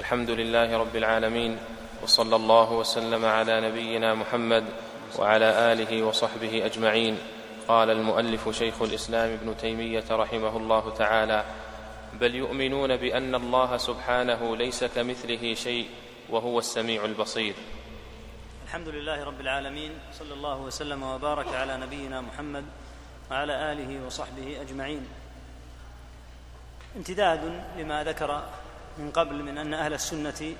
الحمد لله رب العالمين وصلى الله وسلم على نبينا محمد وعلى آله وصحبه أجمعين. قال المؤلف شيخ الإسلام ابن تيمية رحمه الله تعالى بل يؤمنون بأن الله سبحانه ليس كمثله شيء وهو السميع البصير. الحمد لله رب العالمين صلى الله وسلم وبارك على نبينا محمد وعلى آله وصحبه أجمعين. امتداد لما ذكر من قبل من أن أهل السنة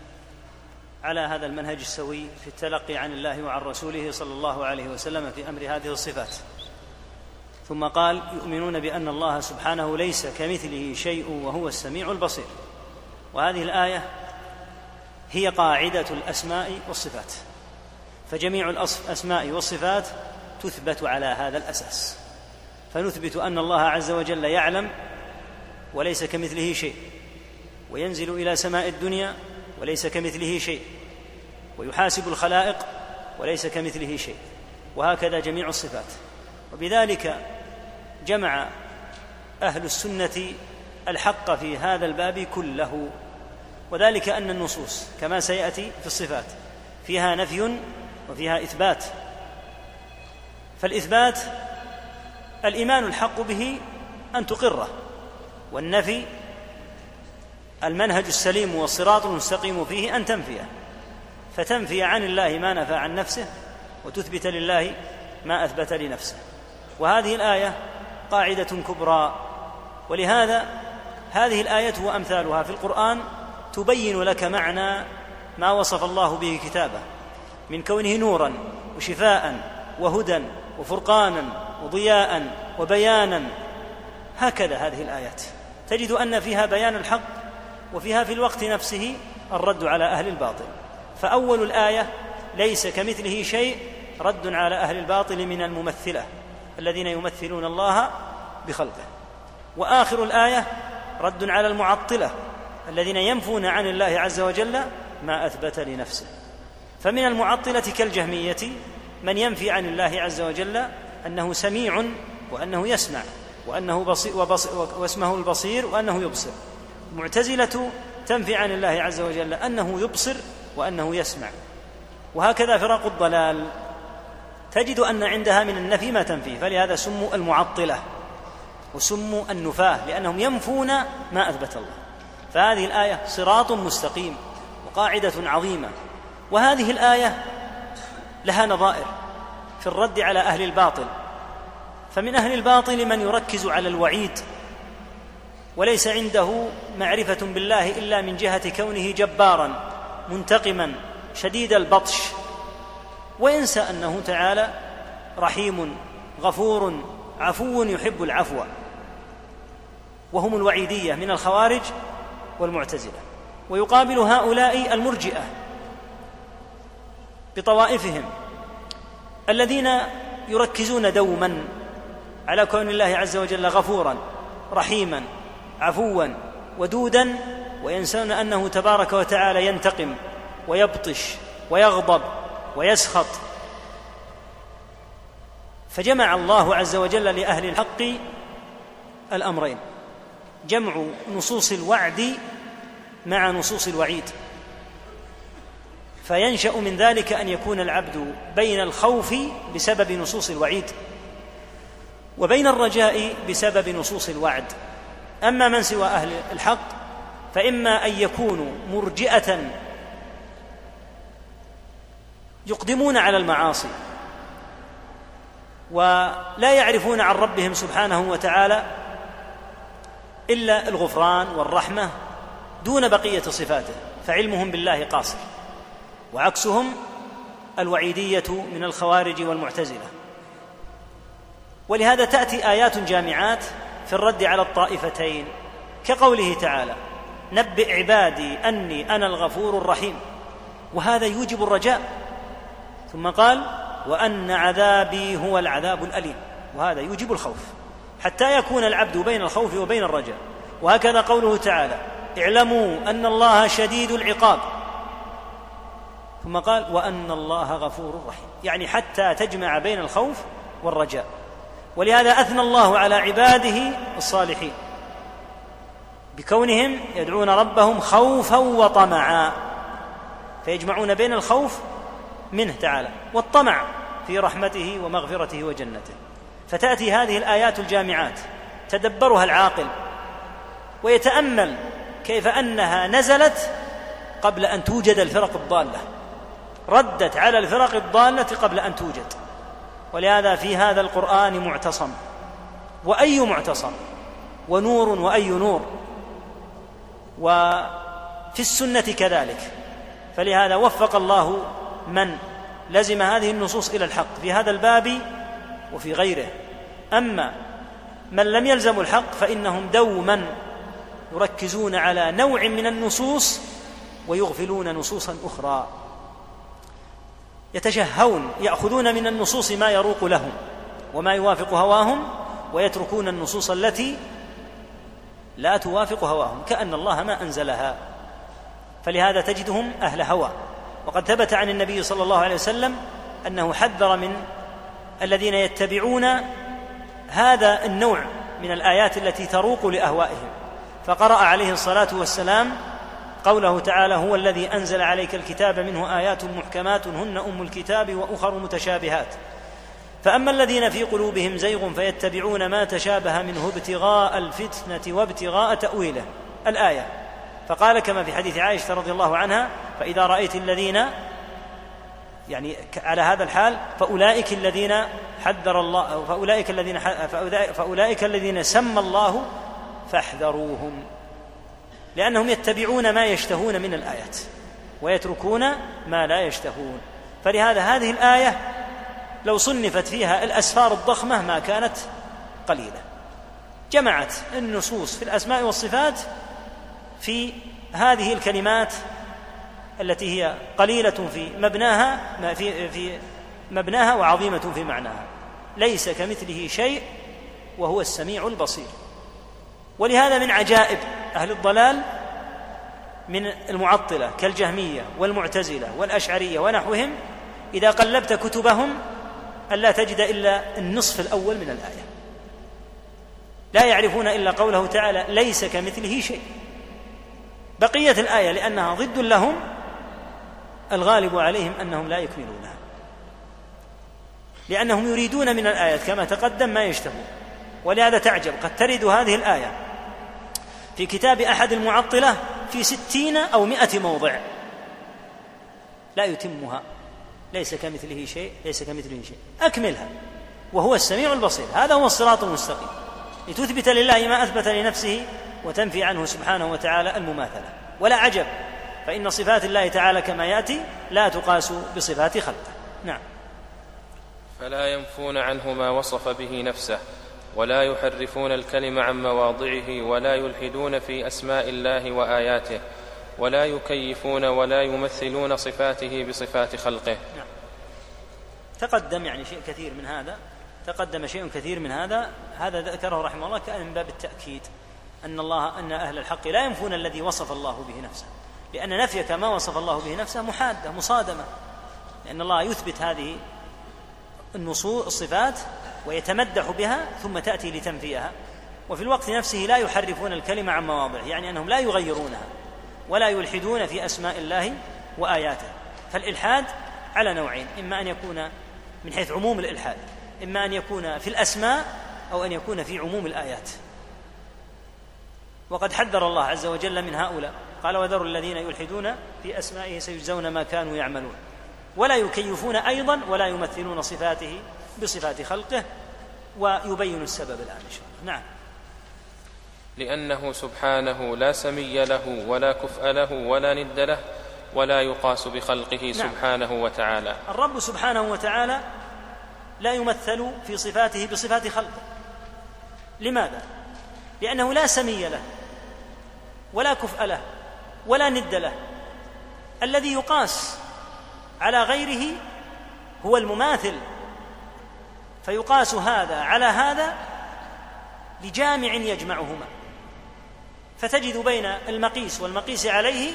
على هذا المنهج السوي في التلقي عن الله وعن رسوله صلى الله عليه وسلم في أمر هذه الصفات. ثم قال يؤمنون بأن الله سبحانه ليس كمثله شيء وهو السميع البصير. وهذه الآية هي قاعدة الأسماء والصفات. فجميع الاسماء والصفات تثبت على هذا الأساس. فنثبت أن الله عز وجل يعلم وليس كمثله شيء. وينزل إلى سماء الدنيا وليس كمثله شيء ويحاسب الخلائق وليس كمثله شيء وهكذا جميع الصفات. وبذلك جمع أهل السنة الحق في هذا الباب كله. وذلك أن النصوص كما سيأتي في الصفات فيها نفي وفيها إثبات. فالإثبات الإيمان الحق به أن تقره والنفي المنهج السليم والصراط المستقيم فيه أن تنفيه فتنفي عن الله ما نفى عن نفسه وتثبت لله ما أثبت لنفسه. وهذه الآية قاعدة كبرى. ولهذا هذه الآية وامثالها في القرآن تبين لك معنى ما وصف الله به كتابه. من كونه نورا وشفاء وهدى وفرقانا وضياء وبيانا. هكذا هذه الآيات. تجد أن فيها بيان الحق وفيها في الوقت نفسه الرد على أهل الباطل. فأول الآية ليس كمثله شيء رد على أهل الباطل من الممثلة الذين يمثلون الله بخلقه. وآخر الآية رد على المعطلة الذين ينفون عن الله عز وجل ما أثبت لنفسه. فمن المعطلة كالجهمية من ينفي عن الله عز وجل أنه سميع وأنه يسمع وأنه بصير وبصير واسمه البصير وأنه يبصر. المعتزله تنفي عن الله عز وجل أنه يبصر وأنه يسمع. وهكذا فرق الضلال. تجد أن عندها من النفي ما تنفيه فلهذا سموا المعطلة وسموا النفاة لأنهم ينفون ما أثبت الله. فهذه الآية صراط مستقيم وقاعدة عظيمة. وهذه الآية لها نظائر في الرد على أهل الباطل. فمن أهل الباطل من يركز على الوعيد وليس عنده معرفة بالله إلا من جهة كونه جبارا منتقما شديد البطش. وينسى أنه تعالى رحيم غفور عفو يحب العفو. وهم الوعيدية من الخوارج والمعتزلة. ويقابل هؤلاء المرجئة بطوائفهم الذين يركزون دوما على كون الله عز وجل غفورا رحيما. عفوا ودودا وينسون أنه تبارك وتعالى ينتقم ويبطش ويغضب ويسخط. فجمع الله عز وجل لأهل الحق الأمرين. جمع نصوص الوعد مع نصوص الوعيد. فينشأ من ذلك أن يكون العبد بين الخوف بسبب نصوص الوعيد وبين الرجاء بسبب نصوص الوعد. أما من سوى أهل الحق فإما أن يكونوا مرجئة يقدمون على المعاصي ولا يعرفون عن ربهم سبحانه وتعالى إلا الغفران والرحمة دون بقية صفاته فعلمهم بالله قاصر وعكسهم الوعيدية من الخوارج والمعتزلة. ولهذا تأتي آيات جامعات في الرد على الطائفتين كقوله تعالى نبئ عبادي أني أنا الغفور الرحيم. وهذا يوجب الرجاء. ثم قال وأن عذابي هو العذاب الأليم. وهذا يوجب الخوف. حتى يكون العبد بين الخوف وبين الرجاء. وهكذا قوله تعالى اعلموا أن الله شديد العقاب. ثم قال وأن الله غفور رحيم. يعني حتى تجمع بين الخوف والرجاء. ولهذا أثنى الله على عباده الصالحين بكونهم يدعون ربهم خوفا وطمعا فيجمعون بين الخوف منه تعالى والطمع في رحمته ومغفرته وجنته فتأتي هذه الآيات الجامعات تدبرها العاقل ويتأمل كيف أنها نزلت قبل أن توجد الفرق الضالة ردت على الفرق الضالة قبل أن توجد ولهذا في هذا القرآن معتصم. وأي معتصم؟ ونور وأي نور؟ وفي السنة كذلك. فلهذا وفق الله من لزم هذه النصوص إلى الحق في هذا الباب وفي غيره. أما من لم يلزموا الحق فإنهم دوما يركزون على نوع من النصوص ويغفلون نصوصا أخرى. يتشهون يأخذون من النصوص ما يروق لهم وما يوافق هواهم ويتركون النصوص التي لا توافق هواهم كأن الله ما أنزلها. فلهذا تجدهم أهل هوى. وقد ثبت عن النبي صلى الله عليه وسلم أنه حذر من الذين يتبعون هذا النوع من الآيات التي تروق لأهوائهم. فقرأ عليه الصلاة والسلام قوله تعالى هو الذي أنزل عليك الكتاب منه آيات محكمات هن أم الكتاب وأخر متشابهات. فأما الذين في قلوبهم زيغ فيتبعون ما تشابه منه ابتغاء الفتنة وابتغاء تأويله. الآية. فقال كما في حديث عائشة رضي الله عنها فإذا رأيت الذين يعني على هذا الحال فأولئك الذين حذر الله فأولئك الذين فأولئك الذين سمى الله فاحذروهم. لأنهم يتبعون ما يشتهون من الآيات ويتركون ما لا يشتهون. فلهذا هذه الآية لو صنفت فيها الأسفار الضخمة ما كانت قليلة. جمعت النصوص في الأسماء والصفات في هذه الكلمات التي هي قليلة في مبناها في في مبناها وعظيمة في معناها. ليس كمثله شيء وهو السميع البصير. ولهذا من عجائب أهل الضلال من المعطلة كالجهمية والمعتزلة والأشعرية ونحوهم إذا قلبت كتبهم ألا تجد إلا النصف الأول من الآية. لا يعرفون إلا قوله تعالى ليس كمثله شيء. بقية الآية لأنها ضد لهم الغالب عليهم أنهم لا يكملونها. لأنهم يريدون من الآيات كما تقدم ما يشتهون. ولهذا تعجب قد ترد هذه الآية في كتاب أحد المعطلة في ستين أو مئة موضع. لا يتمها. ليس كمثله شيء ليس كمثله شيء. أكملها. وهو السميع البصير. هذا هو الصراط المستقيم. لتثبت لله ما أثبت لنفسه وتنفي عنه سبحانه وتعالى المماثلة. ولا عجب. فإن صفات الله تعالى كما يأتي لا تقاس بصفات خلقه. نعم. فلا ينفون عنه ما وصف به نفسه. ولا يحرفون الكلم عن مواضعه ولا يلحدون في أسماء الله وآياته ولا يكيفون ولا يمثلون صفاته بصفات خلقه نعم. تقدم يعني شيء كثير من هذا تقدم شيء كثير من هذا هذا ذكره رحمه الله كأن من باب التأكيد أن الله أن أهل الحق لا ينفون الذي وصف الله به نفسه لأن نفيك ما وصف الله به نفسه محادة مصادمة لأن الله يثبت هذه النصوص الصفات ويتمدح بها ثم تأتي لتنفيها وفي الوقت نفسه لا يحرفون الكلمة عن مواضعه يعني أنهم لا يغيرونها ولا يلحدون في أسماء الله وآياته. فالإلحاد على نوعين إما أن يكون من حيث عموم الإلحاد إما أن يكون في الأسماء أو أن يكون في عموم الآيات. وقد حذر الله عز وجل من هؤلاء. قال وذروا الذين يلحدون في أسمائه سيجزون ما كانوا يعملون. ولا يكيفون أيضا ولا يمثلون صفاته بصفات خلقه ويبين السبب الآن إن شاء الله. نعم. لأنه سبحانه لا سمي له ولا كفء له ولا ند له ولا يقاس بخلقه نعم. سبحانه وتعالى. الرب سبحانه وتعالى لا يمثل في صفاته بصفات خلقه. لماذا؟ لأنه لا سمي له ولا كفء له ولا ند له. الذي يقاس على غيره هو المماثل فيقاس هذا على هذا لجامع يجمعهما. فتجد بين المقيس والمقيس عليه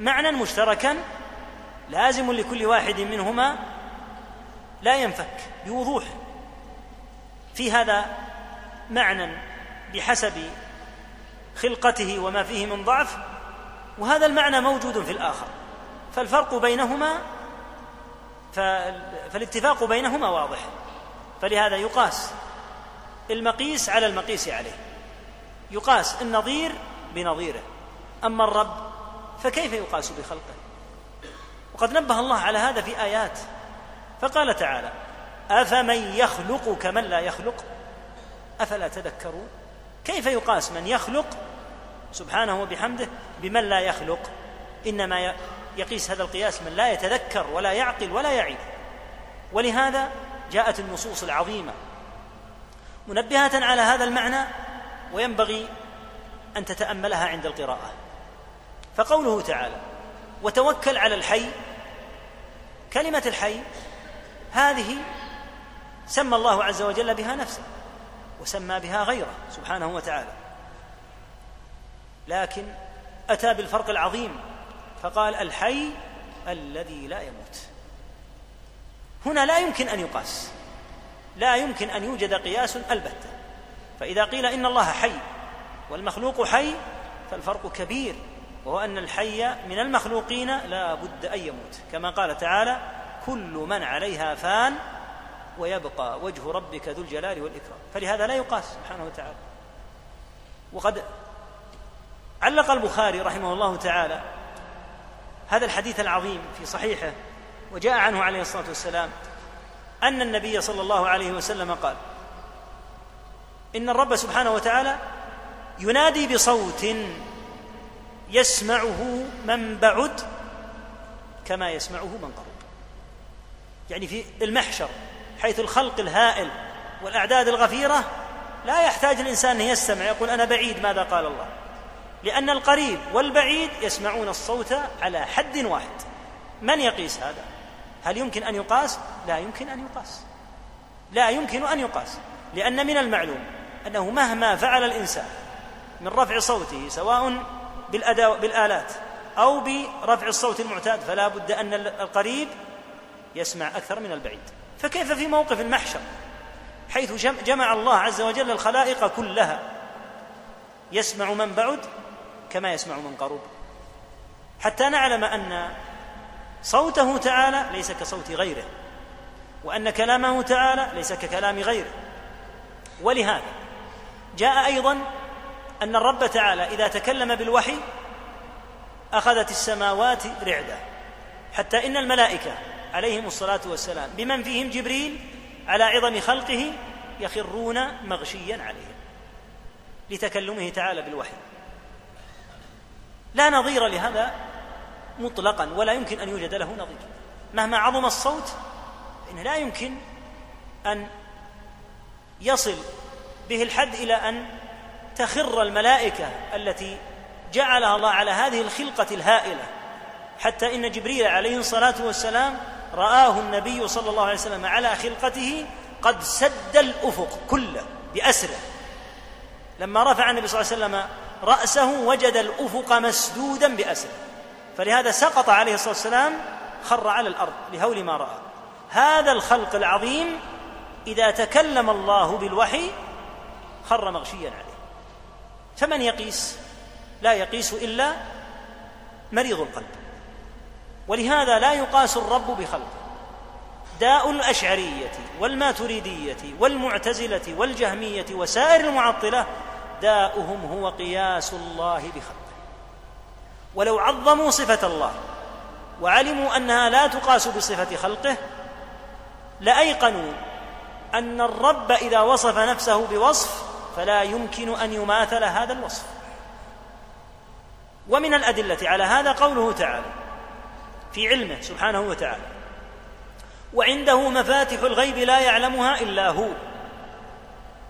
معنى مشتركا لازم لكل واحد منهما لا ينفك بوضوح. في هذا معنى بحسب خلقته وما فيه من ضعف وهذا المعنى موجود في الآخر. فالفرق بينهما فالاتفاق بينهما واضح. فلهذا يقاس المقيس على المقيس عليه. يقاس النظير بنظيره. أما الرب فكيف يقاس بخلقه؟ وقد نبه الله على هذا في آيات. فقال تعالى أفمن يخلق كمن لا يخلق؟ أفلا تذكرون؟ كيف يقاس من يخلق سبحانه وبحمده بمن لا يخلق؟ إنما يقيس هذا القياس من لا يتذكر ولا يعقل ولا يعي ولهذا جاءت النصوص العظيمة. منبهه على هذا المعنى وينبغي أن تتأملها عند القراءة. فقوله تعالى وتوكل على الحي. كلمة الحي هذه سمى الله عز وجل بها نفسه وسمى بها غيره سبحانه وتعالى. لكن أتى بالفرق العظيم فقال الحي الذي لا يموت. هنا لا يمكن أن يقاس. لا يمكن أن يوجد قياس البته فإذا قيل إن الله حي والمخلوق حي فالفرق كبير وهو أن الحي من المخلوقين لا بد أن يموت. كما قال تعالى كل من عليها فان ويبقى وجه ربك ذو الجلال والإكرام. فلهذا لا يقاس سبحانه وتعالى. وقد علق البخاري رحمه الله تعالى هذا الحديث العظيم في صحيحه وجاء عنه عليه الصلاة والسلام أن النبي صلى الله عليه وسلم قال إن الرب سبحانه وتعالى ينادي بصوت يسمعه من بعد كما يسمعه من قرب. يعني في المحشر حيث الخلق الهائل والأعداد الغفيرة لا يحتاج الإنسان أن يستمع يقول أنا بعيد ماذا قال الله؟ لأن القريب والبعيد يسمعون الصوت على حد واحد. من يقيس هذا؟ هل يمكن أن يقاس؟ لا يمكن أن يقاس. لا يمكن أن يقاس لأن من المعلوم أنه مهما فعل الإنسان من رفع صوته سواء بالأداء بالآلات أو برفع الصوت المعتاد فلا بد أن القريب يسمع أكثر من البعيد. فكيف في موقف المحشر؟ حيث جمع الله عز وجل الخلائق كلها يسمع من بعد كما يسمع من قرب. حتى نعلم أن صوته تعالى ليس كصوت غيره وأن كلامه تعالى ليس ككلام غيره. ولهذا جاء أيضا أن الرب تعالى إذا تكلم بالوحي أخذت السماوات رعدا حتى إن الملائكة عليهم الصلاة والسلام بمن فيهم جبريل على عظم خلقه يخرون مغشيا عليهم لتكلمه تعالى بالوحي. لا نظير لهذا مطلقا ولا يمكن أن يوجد له نظير. مهما عظم الصوت فانه لا يمكن أن يصل به الحد إلى أن تخر الملائكة التي جعلها الله على هذه الخلقة الهائلة. حتى إن جبريل عليه الصلاة والسلام رآه النبي صلى الله عليه وسلم على خلقته قد سد الأفق كله بأسره. لما رفع النبي صلى الله عليه وسلم رأسه وجد الأفق مسدودا بأسره. فلهذا سقط عليه الصلاة والسلام خر على الأرض لهول ما رأى. هذا الخلق العظيم إذا تكلم الله بالوحي خر مغشيا عليه. فمن يقيس؟ لا يقيس إلا مريض القلب. ولهذا لا يقاس الرب بخلقه. داء الأشعرية والماتريدية والمعتزلة والجهمية وسائر المعطلة داؤهم هو قياس الله بخلقه. ولو عظموا صفة الله وعلموا أنها لا تقاس بصفة خلقه لأيقنوا أن الرب إذا وصف نفسه بوصف فلا يمكن أن يماثل هذا الوصف. ومن الأدلة على هذا قوله تعالى في علمه سبحانه وتعالى وعنده مفاتح الغيب لا يعلمها إلا هو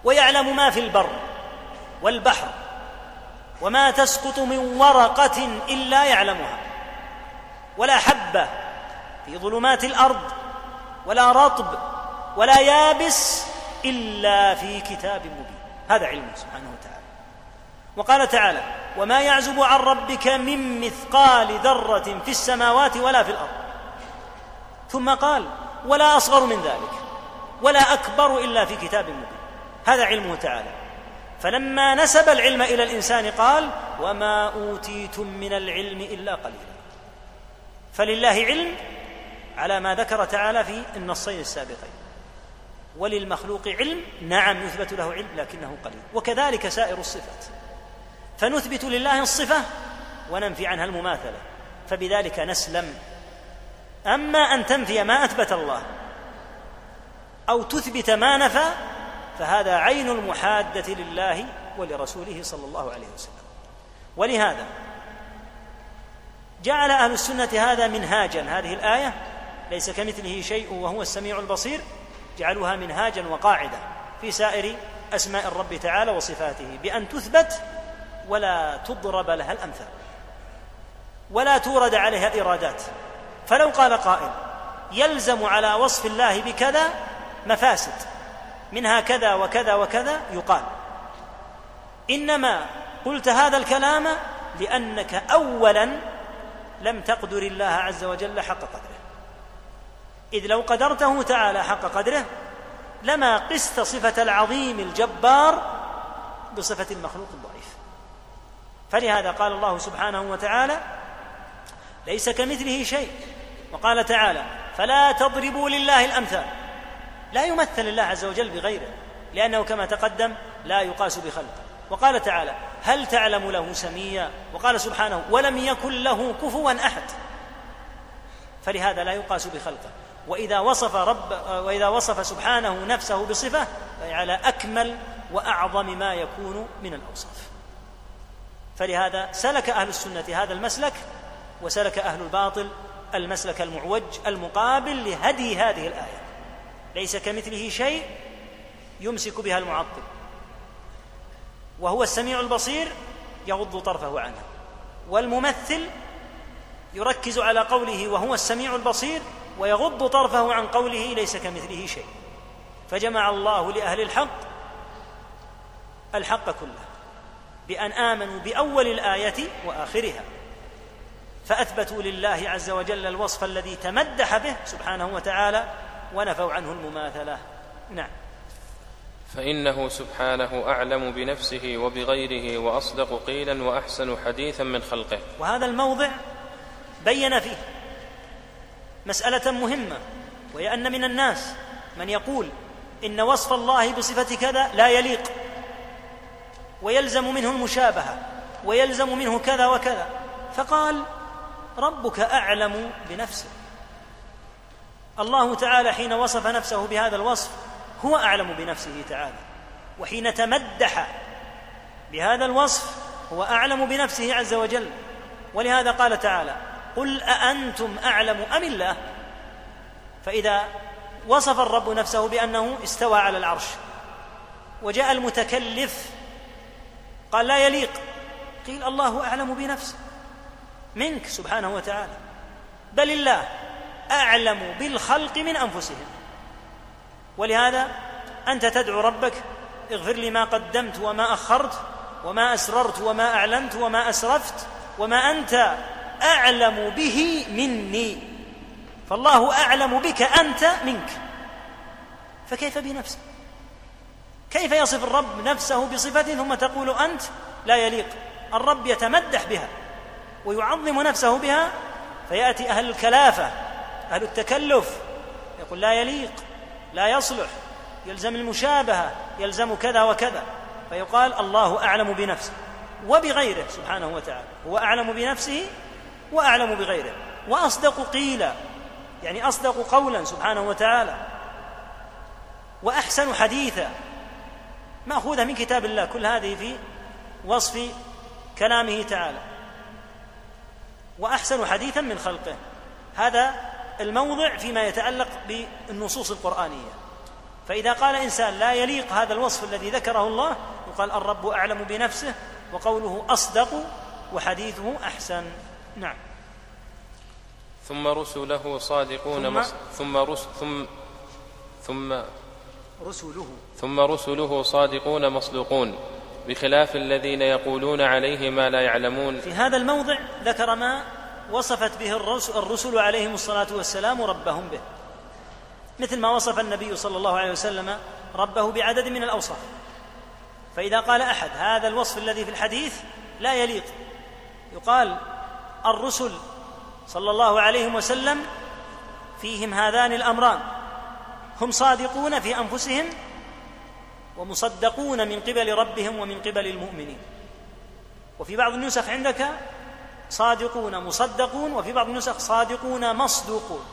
ويعلم ما في البر والبحر وما تسقط من ورقة إلا يعلمها. ولا حبة في ظلمات الأرض ولا رطب ولا يابس إلا في كتاب مبين. هذا علمه سبحانه وتعالى. وقال تعالى وما يعزب عن ربك من مثقال ذرة في السماوات ولا في الأرض. ثم قال ولا أصغر من ذلك ولا أكبر إلا في كتاب مبين. هذا علمه تعالى. فلما نسب العلم إلى الإنسان قال وما أوتيتم من العلم إلا قليلا. فلله علم على ما ذكر تعالى في النصين السابقين. وللمخلوق علم نعم يثبت له علم لكنه قليل. وكذلك سائر الصفات. فنثبت لله الصفة وننفي عنها المماثلة. فبذلك نسلم. أما أن تنفي ما أثبت الله أو تثبت ما نفى فهذا عين المحادة لله ولرسوله صلى الله عليه وسلم. ولهذا جعل أهل السنة هذا منهاجا. هذه الآية ليس كمثله شيء وهو السميع البصير. جعلوها منهاجا وقاعدة في سائر أسماء الرب تعالى وصفاته بأن تثبت ولا تضرب لها الأمثال ولا تورد عليها الايرادات فلو قال قائل يلزم على وصف الله بكذا مفاسد. منها كذا وكذا وكذا يقال. إنما قلت هذا الكلام لأنك اولا لم تقدر الله عز وجل حق قدره. إذ لو قدرته تعالى حق قدره لما قست صفة العظيم الجبار بصفة المخلوق الضعيف. فلهذا قال الله سبحانه وتعالى ليس كمثله شيء. وقال تعالى فلا تضربوا لله الأمثال. لا يمثل الله عز وجل بغيره لأنه كما تقدم لا يقاس بخلقه. وقال تعالى هل تعلم له سميا؟ وقال سبحانه ولم يكن له كفوا أحد. فلهذا لا يقاس بخلقه. وإذا وصف رب وإذا وصف سبحانه نفسه بصفة فهي على أكمل وأعظم ما يكون من الأوصاف. فلهذا سلك أهل السنة هذا المسلك وسلك أهل الباطل المسلك المعوج المقابل لهدي هذه الآية. ليس كمثله شيء يمسك بها المعطل. وهو السميع البصير يغض طرفه عنها والممثل يركز على قوله وهو السميع البصير ويغض طرفه عن قوله ليس كمثله شيء. فجمع الله لأهل الحق الحق كله بأن آمنوا بأول الآية وآخرها. فأثبتوا لله عز وجل الوصف الذي تمدح به سبحانه وتعالى ونفوا عنه المماثلة. نعم. فإنه سبحانه أعلم بنفسه وبغيره وأصدق قيلا وأحسن حديثا من خلقه. وهذا الموضع بين فيه مسألة مهمة وهي أن من الناس من يقول إن وصف الله بصفة كذا لا يليق ويلزم منه المشابهة ويلزم منه كذا وكذا. فقال ربك أعلم بنفسه. الله تعالى حين وصف نفسه بهذا الوصف هو أعلم بنفسه تعالى. وحين تمدح بهذا الوصف هو أعلم بنفسه عز وجل. ولهذا قال تعالى قل أأنتم أعلم أم الله؟ فإذا وصف الرب نفسه بأنه استوى على العرش وجاء المتكلف قال لا يليق. قيل الله أعلم بنفسه منك سبحانه وتعالى. بل الله. أعلم بالخلق من أنفسهم. ولهذا أنت تدعو ربك اغفر لي ما قدمت وما أخرت وما أسررت وما أعلنت وما أسرفت وما أنت أعلم به مني. فالله أعلم بك أنت منك. فكيف بنفسك؟ كيف يصف الرب نفسه بصفة ثم تقول أنت؟ لا يليق. الرب يتمدح بها ويعظم نفسه بها فيأتي أهل الكلافة أهل التكلف. يقول لا يليق لا يصلح. يلزم المشابهة يلزم كذا وكذا. فيقال الله أعلم بنفسه وبغيره سبحانه وتعالى. هو أعلم بنفسه وأعلم بغيره. وأصدق قيلا يعني أصدق قولا سبحانه وتعالى. وأحسن حديثا. مأخوذة من كتاب الله كل هذه في وصف كلامه تعالى. وأحسن حديثا من خلقه. هذا الموضع فيما يتعلق بالنصوص القرآنية. فإذا قال إنسان لا يليق هذا الوصف الذي ذكره الله يقال الرب أعلم بنفسه وقوله أصدق وحديثه أحسن. نعم. ثم رسله صادقون ثم, مص... ثم رس... ثم ثم رسله. ثم رسله صادقون مصدوقون بخلاف الذين يقولون عليه ما لا يعلمون. في هذا الموضع ذكر ما وصفت به الرسل عليهم الصلاة والسلام ربهم به. مثل ما وصف النبي صلى الله عليه وسلم ربه بعدد من الأوصاف. فإذا قال أحد هذا الوصف الذي في الحديث لا يليق. يقال الرسل صلى الله عليه وسلم فيهم هذان الأمران. هم صادقون في أنفسهم ومصدقون من قبل ربهم ومن قبل المؤمنين. وفي بعض النسخ عندك صادقون مصدقون وفي بعض النسخ صادقون مصدوقون.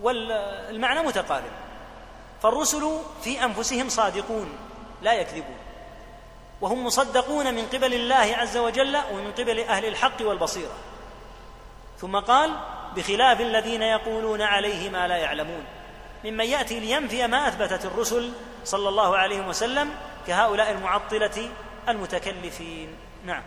والمعنى متقارب. فالرسل في أنفسهم صادقون لا يكذبون. وهم مصدقون من قبل الله عز وجل ومن قبل أهل الحق والبصيرة. ثم قال بخلاف الذين يقولون عليه ما لا يعلمون. ممن يأتي لينفي ما أثبتت الرسل صلى الله عليه وسلم كهؤلاء المعطلة المتكلفين. نعم.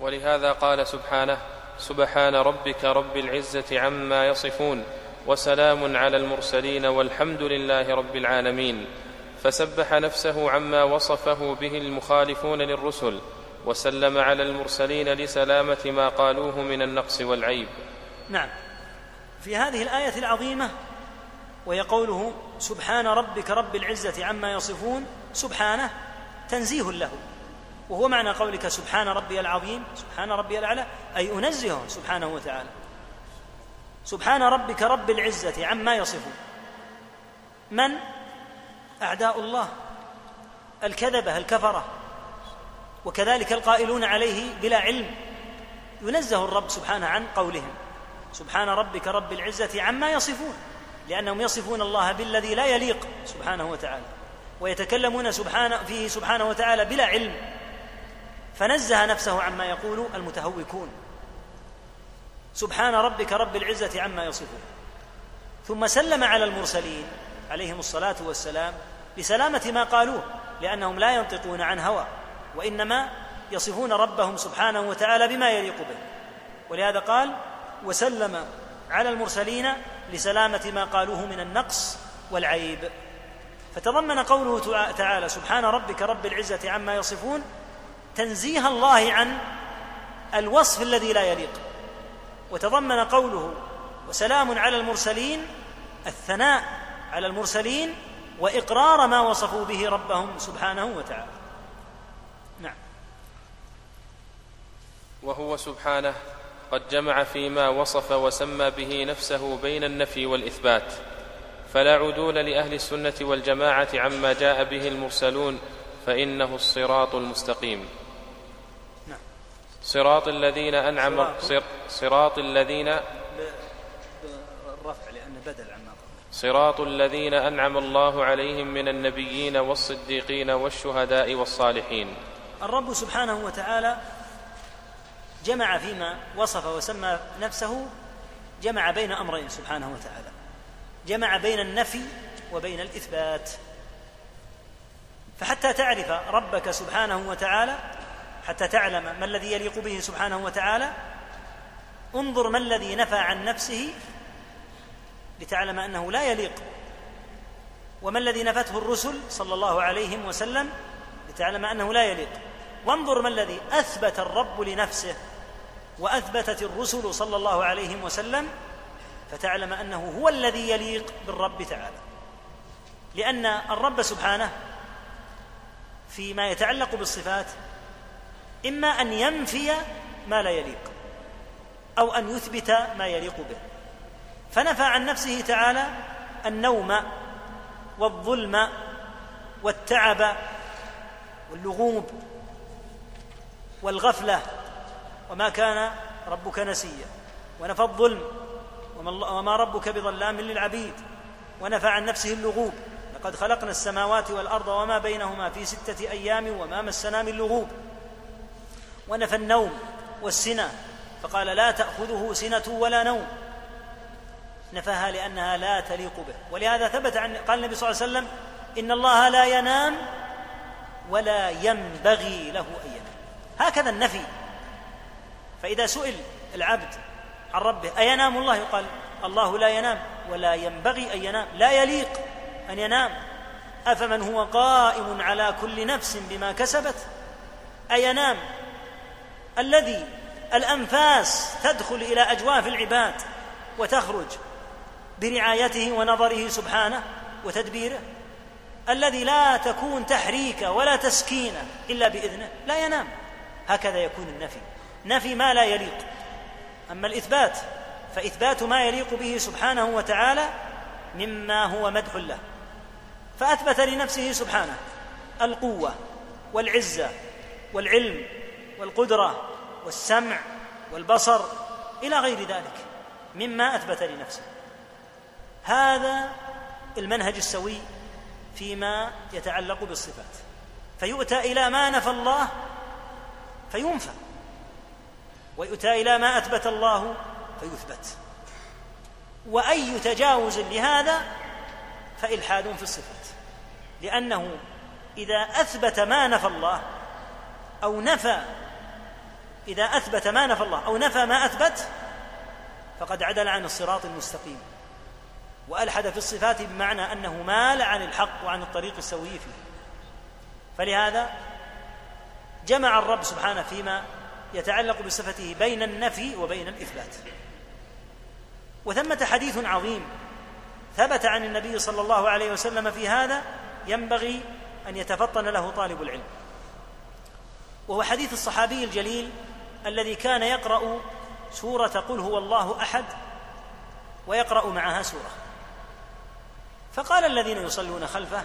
ولهذا قال سبحانه سبحان ربك رب العزة عما يصفون وسلام على المرسلين والحمد لله رب العالمين. فسبح نفسه عما وصفه به المخالفون للرسل وسلم على المرسلين لسلامة ما قالوه من النقص والعيب. نعم. في هذه الآية العظيمة وهي قوله سبحان ربك رب العزة عما يصفون سبحانه تنزيه له. وهو معنى قولك سبحان ربي العظيم سبحان ربي الأعلى أي أنزهه سبحانه وتعالى. سبحان ربك رب العزة عما يصفون. من؟ أعداء الله. الكذبة الكفرة. وكذلك القائلون عليه بلا علم. ينزه الرب سبحانه عن قولهم. سبحان ربك رب العزة عما يصفون. لأنهم يصفون الله بالذي لا يليق سبحانه وتعالى. ويتكلمون سبحانه فيه سبحانه وتعالى بلا علم. فنزه نفسه عما يقول المتهوكون. سبحان ربك رب العزة عما يصفون. ثم سلم على المرسلين عليهم الصلاة والسلام لسلامه ما قالوه لأنهم لا ينطقون عن هوى وإنما يصفون ربهم سبحانه وتعالى بما يليق به. ولهذا قال وسلم على المرسلين لسلامة ما قالوه من النقص والعيب. فتضمن قوله تعالى سبحان ربك رب العزة عما يصفون تنزيه الله عن الوصف الذي لا يليق. وتضمن قوله وسلام على المرسلين الثناء على المرسلين وإقرار ما وصفوا به ربهم سبحانه وتعالى. نعم. وهو سبحانه قد جمع فيما وصف وسمى به نفسه بين النفي والإثبات. فلا عدول لأهل السنة والجماعة عما جاء به المرسلون فإنه الصراط المستقيم. صراط الذين انعم صراط, الذين الرفع لأن بدل عما صراط الذين أنعم الله عليهم من النبيين والصديقين والشهداء والصالحين. الرب سبحانه وتعالى جمع فيما وصف وسمى نفسه جمع بين أمرين سبحانه وتعالى. جمع بين النفي وبين الإثبات. فحتى تعرف ربك سبحانه وتعالى حتى تعلم ما الذي يليق به سبحانه وتعالى. انظر ما الذي نفى عن نفسه لتعلم أنه لا يليق. وما الذي نفته الرسل صلى الله عليه وسلم لتعلم أنه لا يليق. وانظر ما الذي أثبت الرب لنفسه وأثبتت الرسل صلى الله عليه وسلم فتعلم أنه هو الذي يليق بالرب تعالى. لأن الرب سبحانه فيما يتعلق بالصفات إما أن ينفي ما لا يليق أو أن يثبت ما يليق به. فنفى عن نفسه تعالى النوم والظلم والتعب واللغوب والغفلة وما كان ربك نسيا. ونفى الظلم وما ربك بظلام للعبيد. ونفى عن نفسه اللغوب. لقد خلقنا السماوات والأرض وما بينهما في ستة أيام وما مسنا من لغوب. ونفى النوم والسنة. فقال لا تأخذه سنة ولا نوم. نفاها لأنها لا تليق به. ولهذا ثبت عن قال النبي صلى الله عليه وسلم إن الله لا ينام ولا ينبغي له أن ينام. هكذا النفي. فإذا سئل العبد عن ربه أينام الله؟ يقال الله لا ينام ولا ينبغي أن ينام. لا يليق أن ينام. أفمن هو قائم على كل نفس بما كسبت؟ أينام؟ الذي الأنفاس تدخل إلى أجواف العباد وتخرج برعايته ونظره سبحانه وتدبيره الذي لا تكون تحريكه ولا تسكينة إلا بإذنه لا ينام. هكذا يكون النفي. نفي ما لا يليق. أما الإثبات فإثبات ما يليق به سبحانه وتعالى مما هو مدح له. فأثبت لنفسه سبحانه القوة والعزة والعلم والقدرة والسمع والبصر إلى غير ذلك مما أثبت لنفسه. هذا المنهج السوي فيما يتعلق بالصفات. فيؤتى إلى ما نفى الله فينفى. ويؤتى إلى ما أثبت الله فيثبت. وأي تجاوز لهذا فإلحاد في الصفات. لأنه إذا أثبت ما نفى الله أو نفى إذا أثبت ما نفى الله أو نفى ما أثبت فقد عدل عن الصراط المستقيم. وألحد في الصفات بمعنى أنه مال عن الحق وعن الطريق السوي فيه. فلهذا جمع الرب سبحانه فيما يتعلق بصفته بين النفي وبين الإثبات. وثمة حديث عظيم ثبت عن النبي صلى الله عليه وسلم في هذا ينبغي أن يتفطن له طالب العلم. وهو حديث الصحابي الجليل الذي كان يقرأ سورة قل هو الله أحد ويقرأ معها سورة. فقال الذين يصلون خلفه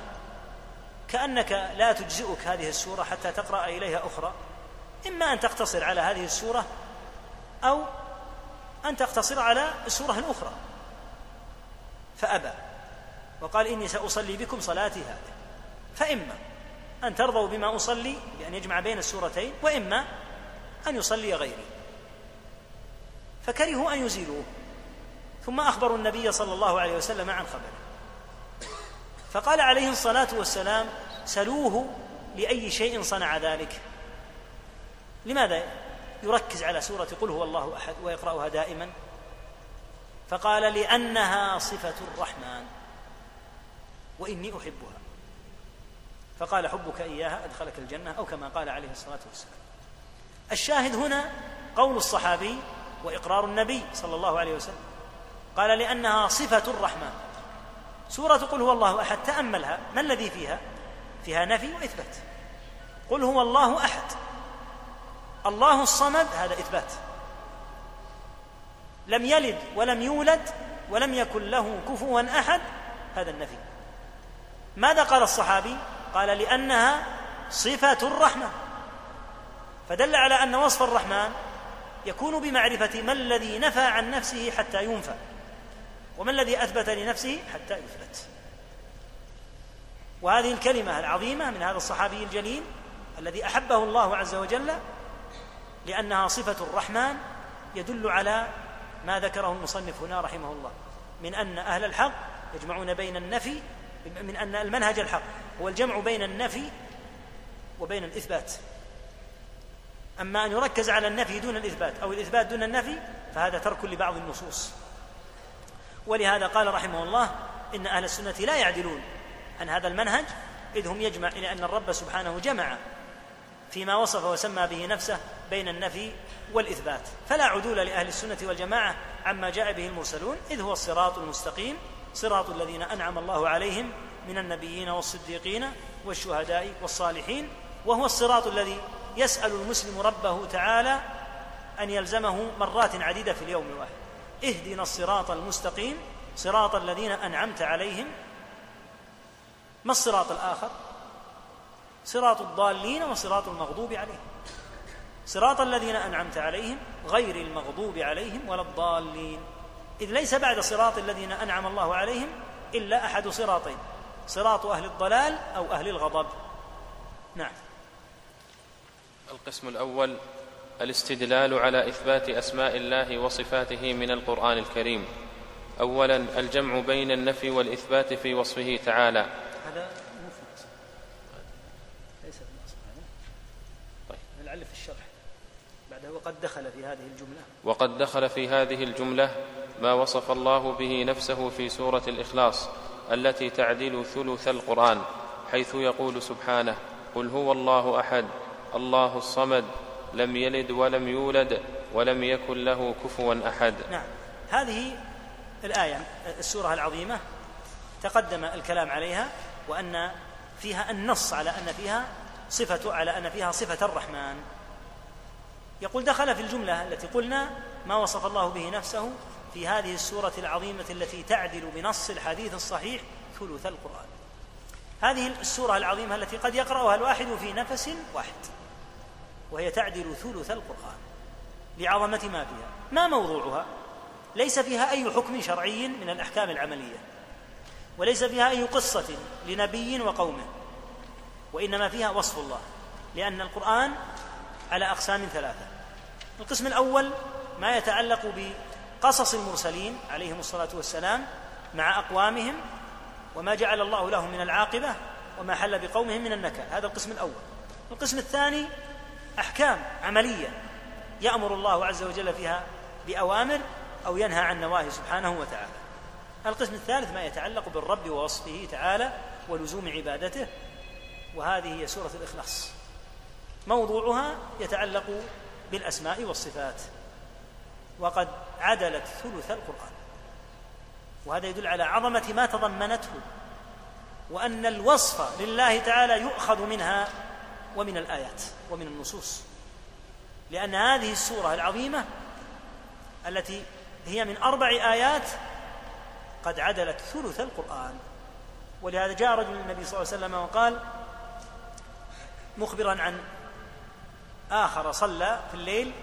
كأنك لا تجزئك هذه السورة حتى تقرأ إليها أخرى. إما أن تقتصر على هذه السورة أو أن تقتصر على السوره الاخرى فأبى وقال إني سأصلي بكم صلاتي هذه. فإما أن ترضوا بما أصلي بأن يجمع بين السورتين وإما أن يصلي غيري. فكرهوا أن يزيلوه. ثم أخبروا النبي صلى الله عليه وسلم عن خبره. فقال عليه الصلاة والسلام سلوه لأي شيء صنع ذلك. لماذا يركز على سورة قل هو الله أحد ويقرأها دائما؟ فقال لأنها صفة الرحمن. وإني أحبها. فقال حبك إياها أدخلك الجنة أو كما قال عليه الصلاة والسلام. الشاهد هنا قول الصحابي وإقرار النبي صلى الله عليه وسلم. قال لأنها صفة الرحمن. سورة قل هو الله أحد تأملها. ما الذي فيها؟ فيها نفي وإثبات. قل هو الله أحد. الله الصمد هذا إثبات. لم يلد ولم يولد ولم يكن له كفوا أحد هذا النفي. ماذا قال الصحابي؟ قال لأنها صفة الرحمن. فدل على أن وصف الرحمن يكون بمعرفة ما الذي نفى عن نفسه حتى ينفى وما الذي أثبت لنفسه حتى يثبت. وهذه الكلمة العظيمة من هذا الصحابي الجليل الذي أحبه الله عز وجل لأنها صفة الرحمن يدل على ما ذكره المصنف هنا رحمه الله من أن أهل الحق يجمعون بين النفي من أن المنهج الحق هو الجمع بين النفي وبين الإثبات. أما أن يركز على النفي دون الإثبات أو الإثبات دون النفي فهذا ترك لبعض النصوص. ولهذا قال رحمه الله إن أهل السنة لا يعدلون عن هذا المنهج إذ هم يجمع إلى أن الرب سبحانه جمع فيما وصف وسمى به نفسه بين النفي والإثبات. فلا عدول لأهل السنة والجماعة عما جاء به المرسلون إذ هو الصراط المستقيم صراط الذين أنعم الله عليهم من النبيين والصديقين والشهداء والصالحين وهو الصراط الذي يسأل المسلم ربه تعالى أن يلزمه مرات عديدة في اليوم الواحد. اهدنا الصراط المستقيم صراط الذين أنعمت عليهم. ما الصراط الآخر؟ صراط الضالين وصراط المغضوب عليهم. صراط الذين أنعمت عليهم غير المغضوب عليهم ولا الضالين. إذ ليس بعد صراط الذين أنعم الله عليهم إلا أحد صراطين صراط أهل الضلال أو أهل الغضب. نعم. القسم الأول الاستدلال على إثبات أسماء الله وصفاته من القرآن الكريم. اولا الجمع بين النفي والإثبات في وصفه تعالى. هذا ليس في الاصل هذا. طيب. لعل في الشرح. بعده وقد دخل في هذه الجملة. وقد دخل في هذه الجملة ما وصف الله به نفسه في سورة الإخلاص التي تعدل ثلث القرآن حيث يقول سبحانه قل هو الله أحد الله الصمد لم يلد ولم يولد ولم يكن له كفوا أحد. نعم. هذه الآية السورة العظيمة تقدم الكلام عليها وأن فيها النص على أن فيها صفة على أن فيها صفة الرحمن. يقول دخل في الجملة التي قلنا ما وصف الله به نفسه في هذه السورة العظيمة التي تعدل بنص الحديث الصحيح ثلث القرآن. هذه السورة العظيمة التي قد يقرأها الواحد في نفس واحد. وهي تعدل ثلث القرآن لعظمة ما فيها. ما موضوعها؟ ليس فيها أي حكم شرعي من الأحكام العملية وليس فيها أي قصة لنبي وقومه وإنما فيها وصف الله لأن القرآن على أقسام ثلاثة. القسم الأول ما يتعلق بقصص المرسلين عليهم الصلاة والسلام مع أقوامهم وما جعل الله لهم من العاقبة وما حل بقومهم من النكال. هذا القسم الأول. القسم الثاني أحكام عملية يأمر الله عز وجل فيها بأوامر أو ينهى عن نواهي سبحانه وتعالى. القسم الثالث ما يتعلق بالرب ووصفه تعالى ولزوم عبادته وهذه هي سورة الإخلاص. موضوعها يتعلق بالأسماء والصفات. وقد عدلت ثلث القرآن. وهذا يدل على عظمة ما تضمنته وأن الوصف لله تعالى يؤخذ منها ومن الآيات ومن النصوص. لأن هذه السورة العظيمة التي هي من أربع آيات قد عدلت ثلث القرآن. ولهذا جاء رجل النبي صلى الله عليه وسلم وقال مخبرا عن آخر صلى في الليل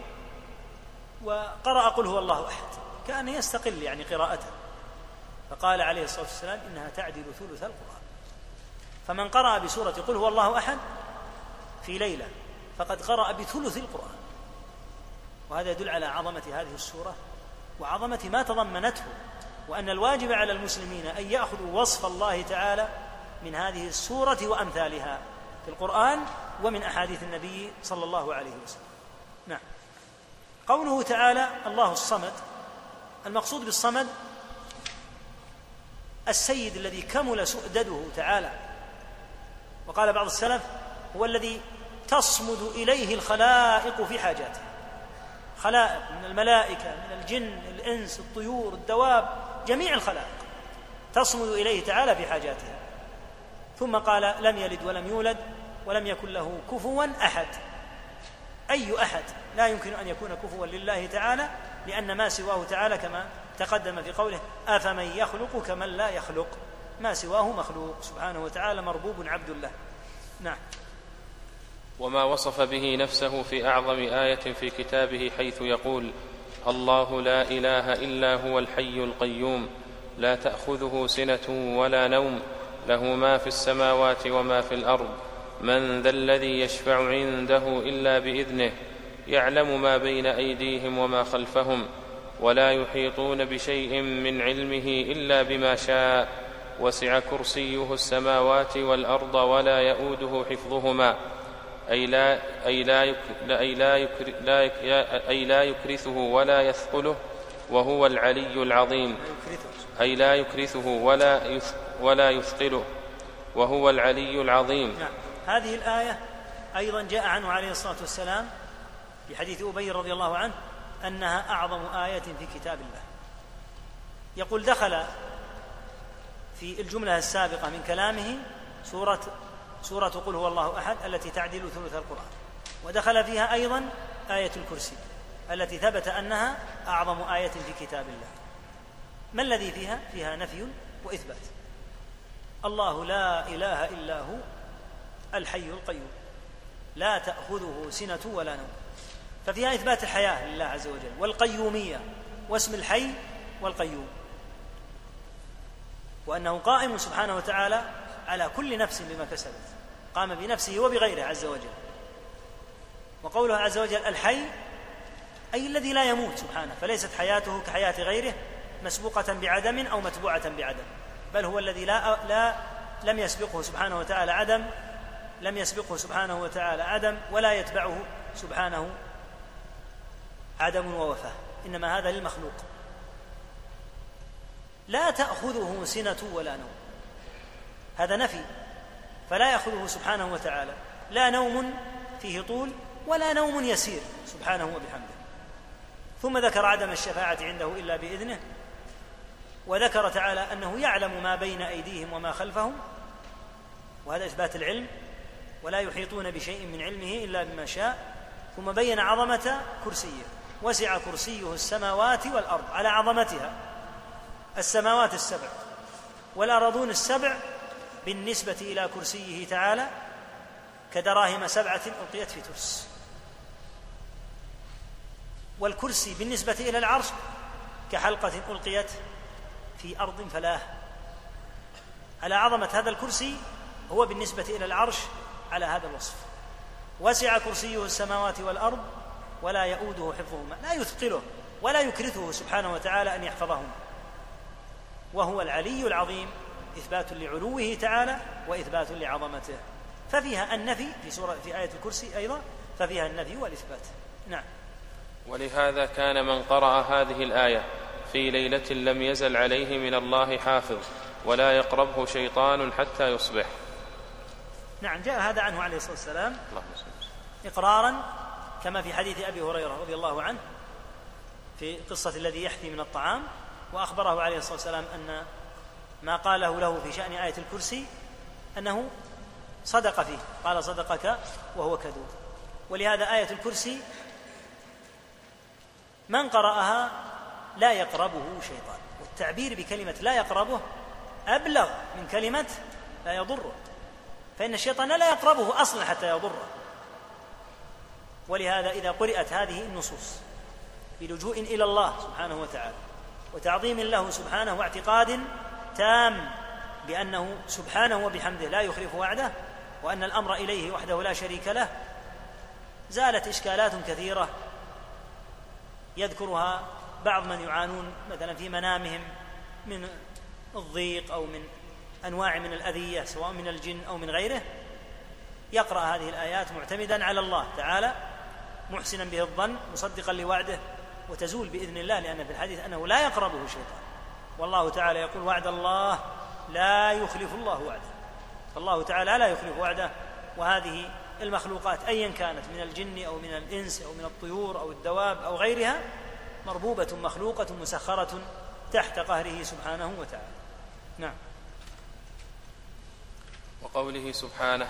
وقرأ قل هو الله أحد. كأن يستقل يعني قراءته. فقال عليه الصلاة والسلام إنها تعدل ثلث القرآن. فمن قرأ بسورة قل هو الله أحد في ليلة فقد قرأ بثلث القرآن. وهذا يدل على عظمة هذه السورة وعظمة ما تضمنته وأن الواجب على المسلمين أن يأخذوا وصف الله تعالى من هذه السورة وأمثالها في القرآن ومن أحاديث النبي صلى الله عليه وسلم. نعم. قوله تعالى الله الصمد المقصود بالصمد السيد الذي كمل سؤدده تعالى. وقال بعض السلف هو الذي تصمد إليه الخلائق في حاجاته. خلائق من الملائكة من الجن الإنس الطيور الدواب جميع الخلائق تصمد إليه تعالى في حاجاتها ثم قال لم يلد ولم يولد ولم يكن له كفوا أحد. أي أحد؟ لا يمكن أن يكون كفوا لله تعالى لأن ما سواه تعالى كما تقدم في قوله أفمن يخلق كمن لا يخلق؟ ما سواه مخلوق. سبحانه وتعالى مربوب عبد الله. نعم. وما وصف به نفسه في أعظم آية في كتابه حيث يقول الله لا إله إلا هو الحي القيوم لا تأخذه سنة ولا نوم له ما في السماوات وما في الأرض من ذا الذي يشفع عنده إلا بإذنه يعلم ما بين أيديهم وما خلفهم ولا يحيطون بشيء من علمه إلا بما شاء وسع كرسيه السماوات والأرض ولا يئوده حفظهما أي لا أي لا أي لا, يكر لا أي لا يكرثه ولا يثقله وهو العلي العظيم. أي لا يكرثه ولا ولا يثقله وهو العلي العظيم. نعم. هذه الآية أيضا جاء عنه عليه الصلاة والسلام في حديث أبي رضي الله عنه أنها أعظم آية في كتاب الله. يقول دخل في الجملة السابقة من كلامه سورة سورة قل هو الله أحد التي تعدل ثلث القرآن. ودخل فيها أيضا آية الكرسي التي ثبت أنها أعظم آية في كتاب الله. ما الذي فيها؟ فيها نفي وإثبات. الله لا إله إلا هو الحي القيوم. لا تأخذه سنة ولا نوم. ففيها إثبات الحياة لله عز وجل والقيومية واسم الحي والقيوم. وأنه قائم سبحانه وتعالى على كل نفس بما كسبت قام بنفسه وبغيره عز وجل. وقوله عز وجل الحي أي الذي لا يموت سبحانه فليست حياته كحياة غيره مسبوقة بعدم أو متبوعة بعدم بل هو الذي لا لا لم يسبقه سبحانه وتعالى عدم لم يسبقه سبحانه وتعالى عدم ولا يتبعه سبحانه عدم ووفاه. إنما هذا للمخلوق. لا تأخذه سنة ولا نوم. هذا نفي فلا يأخذه سبحانه وتعالى. لا نوم فيه طول ولا نوم يسير سبحانه وبحمده. ثم ذكر عدم الشفاعة عنده إلا بإذنه وذكر تعالى أنه يعلم ما بين أيديهم وما خلفهم وهذا إثبات العلم ولا يحيطون بشيء من علمه إلا بما شاء. ثم بين عظمة كرسيه وسع كرسيه السماوات والأرض على عظمتها السماوات السبع والأرضون السبع بالنسبة إلى كرسيه تعالى كدراهم سبعة ألقيت في ترس. والكرسي بالنسبة إلى العرش كحلقة ألقيت في أرض فلاه على عظمة هذا الكرسي هو بالنسبة إلى العرش على هذا الوصف. وسع كرسيه السماوات والأرض ولا يؤوده حفظهما لا يثقله ولا يكرثه سبحانه وتعالى أن يحفظهما. وهو العلي العظيم إثبات لعلوه تعالى وإثبات لعظمته. ففيها النفي في سورة في آية الكرسي أيضا ففيها النفي والإثبات. نعم. ولهذا كان من قرأ هذه الآية في ليلة لم يزل عليه من الله حافظ ولا يقربه شيطان حتى يصبح. نعم جاء هذا عنه عليه الصلاة والسلام إقرارا كما في حديث أبي هريرة رضي الله عنه في قصة الذي يحثي من الطعام وأخبره عليه الصلاة والسلام أن ما قاله له في شأن آية الكرسي أنه صدق فيه. قال صدقك وهو كذوب. ولهذا آية الكرسي من قرأها لا يقربه شيطان. والتعبير بكلمة لا يقربه أبلغ من كلمة لا يضره. فإن الشيطان لا يقربه أصلا حتى يضره. ولهذا إذا قرأت هذه النصوص بلجوء إلى الله سبحانه وتعالى وتعظيم له سبحانه واعتقاد تام بأنه سبحانه وبحمده لا يخلف وعده وأن الأمر إليه وحده لا شريك له. زالت إشكالات كثيرة يذكرها بعض من يعانون مثلا في منامهم من الضيق أو من أنواع من الأذية سواء من الجن أو من غيره. يقرأ هذه الآيات معتمدا على الله تعالى محسنا به الظن مصدقا لوعده وتزول بإذن الله لأن في الحديث أنه لا يقربه شيطان والله تعالى يقول وعد الله لا يخلف الله وعده. فالله تعالى لا يخلف وعده وهذه المخلوقات ايا كانت من الجن أو من الإنس أو من الطيور أو الدواب أو غيرها مربوبة مخلوقة مسخرة تحت قهره سبحانه وتعالى. نعم. وقوله سبحانه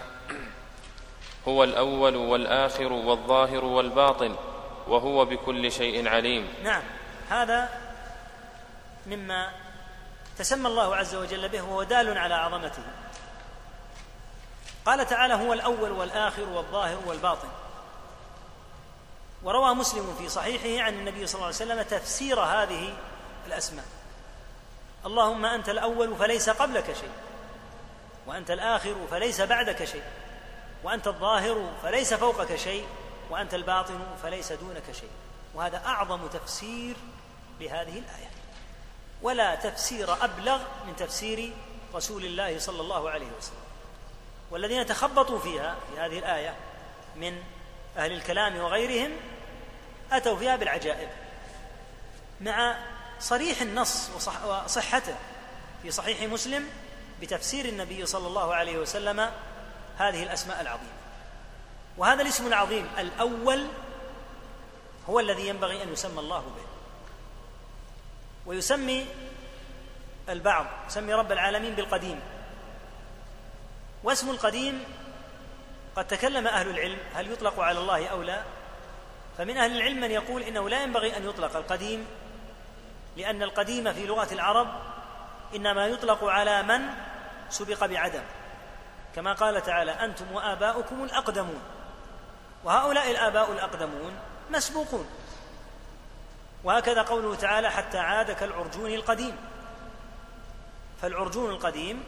هو الأول والآخر والظاهر والباطن وهو بكل شيء عليم. نعم. هذا مما تسمى الله عز وجل به وهو دال على عظمته. قال تعالى هو الأول والآخر والظاهر والباطن وروى مسلم في صحيحه عن النبي صلى الله عليه وسلم تفسير هذه الأسماء. اللهم أنت الأول فليس قبلك شيء وأنت الآخر فليس بعدك شيء وأنت الظاهر فليس فوقك شيء وأنت الباطن فليس دونك شيء وهذا أعظم تفسير لهذه الآية. ولا تفسير أبلغ من تفسير رسول الله صلى الله عليه وسلم. والذين تخبطوا فيها في هذه الآية من أهل الكلام وغيرهم أتوا فيها بالعجائب مع صريح النص وصحته في صحيح مسلم بتفسير النبي صلى الله عليه وسلم هذه الأسماء العظيمة. وهذا الاسم العظيم الأول هو الذي ينبغي أن يسمى الله به. ويسمي البعض يسمي رب العالمين بالقديم. واسم القديم قد تكلم أهل العلم هل يطلق على الله أو لا؟ فمن أهل العلم من يقول إنه لا ينبغي أن يطلق القديم لأن القديم في لغة العرب إنما يطلق على من سبق بعدم. كما قال تعالى أنتم وآباؤكم الأقدمون. وهؤلاء الآباء الأقدمون مسبوقون. وهكذا قوله تعالى حتى عاد كالعرجون القديم. فالعرجون القديم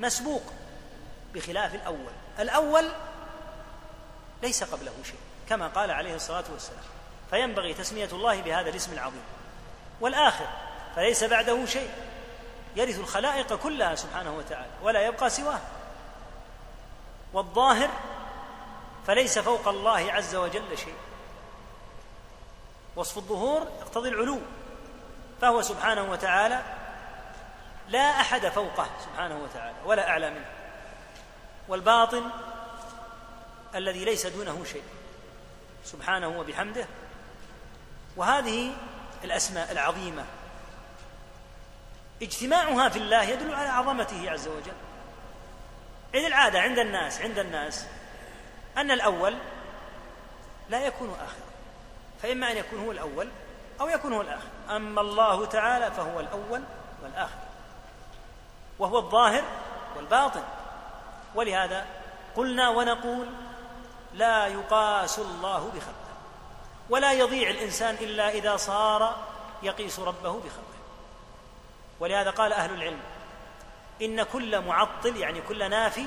مسبوق بخلاف الأول. الأول ليس قبله شيء كما قال عليه الصلاة والسلام. فينبغي تسمية الله بهذا الاسم العظيم. والآخر فليس بعده شيء. يرث الخلائق كلها سبحانه وتعالى ولا يبقى سواه. والظاهر فليس فوق الله عز وجل شيء. وصف الظهور يقتضي العلو فهو سبحانه وتعالى لا أحد فوقه سبحانه وتعالى ولا أعلى منه. والباطن الذي ليس دونه شيء سبحانه وبحمده. وهذه الأسماء العظيمة اجتماعها في الله يدل على عظمته عز وجل. إذ العادة عند الناس عند الناس أن الأول لا يكون آخر. فإما أن يكون هو الأول أو يكون هو الآخر. أما الله تعالى فهو الأول والآخر. وهو الظاهر والباطن. ولهذا قلنا ونقول لا يقاس الله بخلقه. ولا يضيع الإنسان إلا إذا صار يقيس ربه بخلقه. ولهذا قال أهل العلم إن كل معطل يعني كل نافي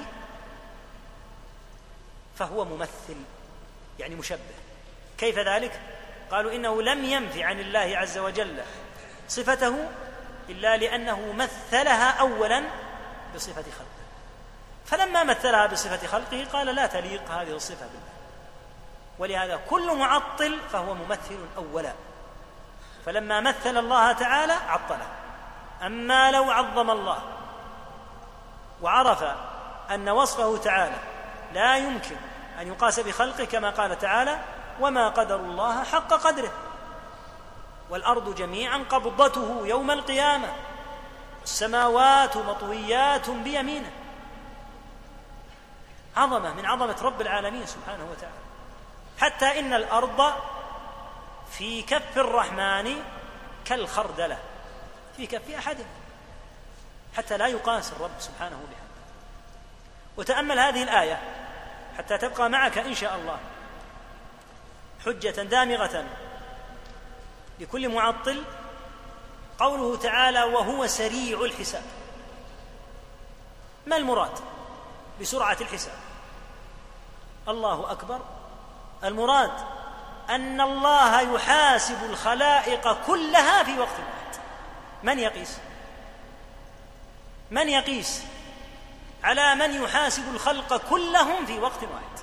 فهو ممثل يعني مشبه. كيف ذلك؟ قالوا إنه لم ينف عن الله عز وجل صفته إلا لأنه مثلها اولا بصفة خلقه. فلما مثلها بصفة خلقه قال لا تليق هذه الصفة بالله. ولهذا كل معطل فهو ممثل اولا. فلما مثل الله تعالى عطله. أما لو عظم الله وعرف أن وصفه تعالى لا يمكن أن يقاس بخلقه كما قال تعالى وما قدر الله حق قدره والارض جميعا قبضته يوم القيامه السماوات مطويات بيمينه عظمه من عظمة رب العالمين سبحانه وتعالى. حتى إن الأرض في كف الرحمن كالخردلة في كف احدهم حتى لا يقاس الرب سبحانه بحمده وتأمل هذه الآية حتى تبقى معك إن شاء الله. حجة دامغة. لكل معطل قوله تعالى وهو سريع الحساب. ما المراد بسرعة الحساب؟ الله أكبر. المراد أن الله يحاسب الخلائق كلها في وقت واحد. من يقيس؟ من يقيس على من يحاسب الخلق كلهم في وقت واحد؟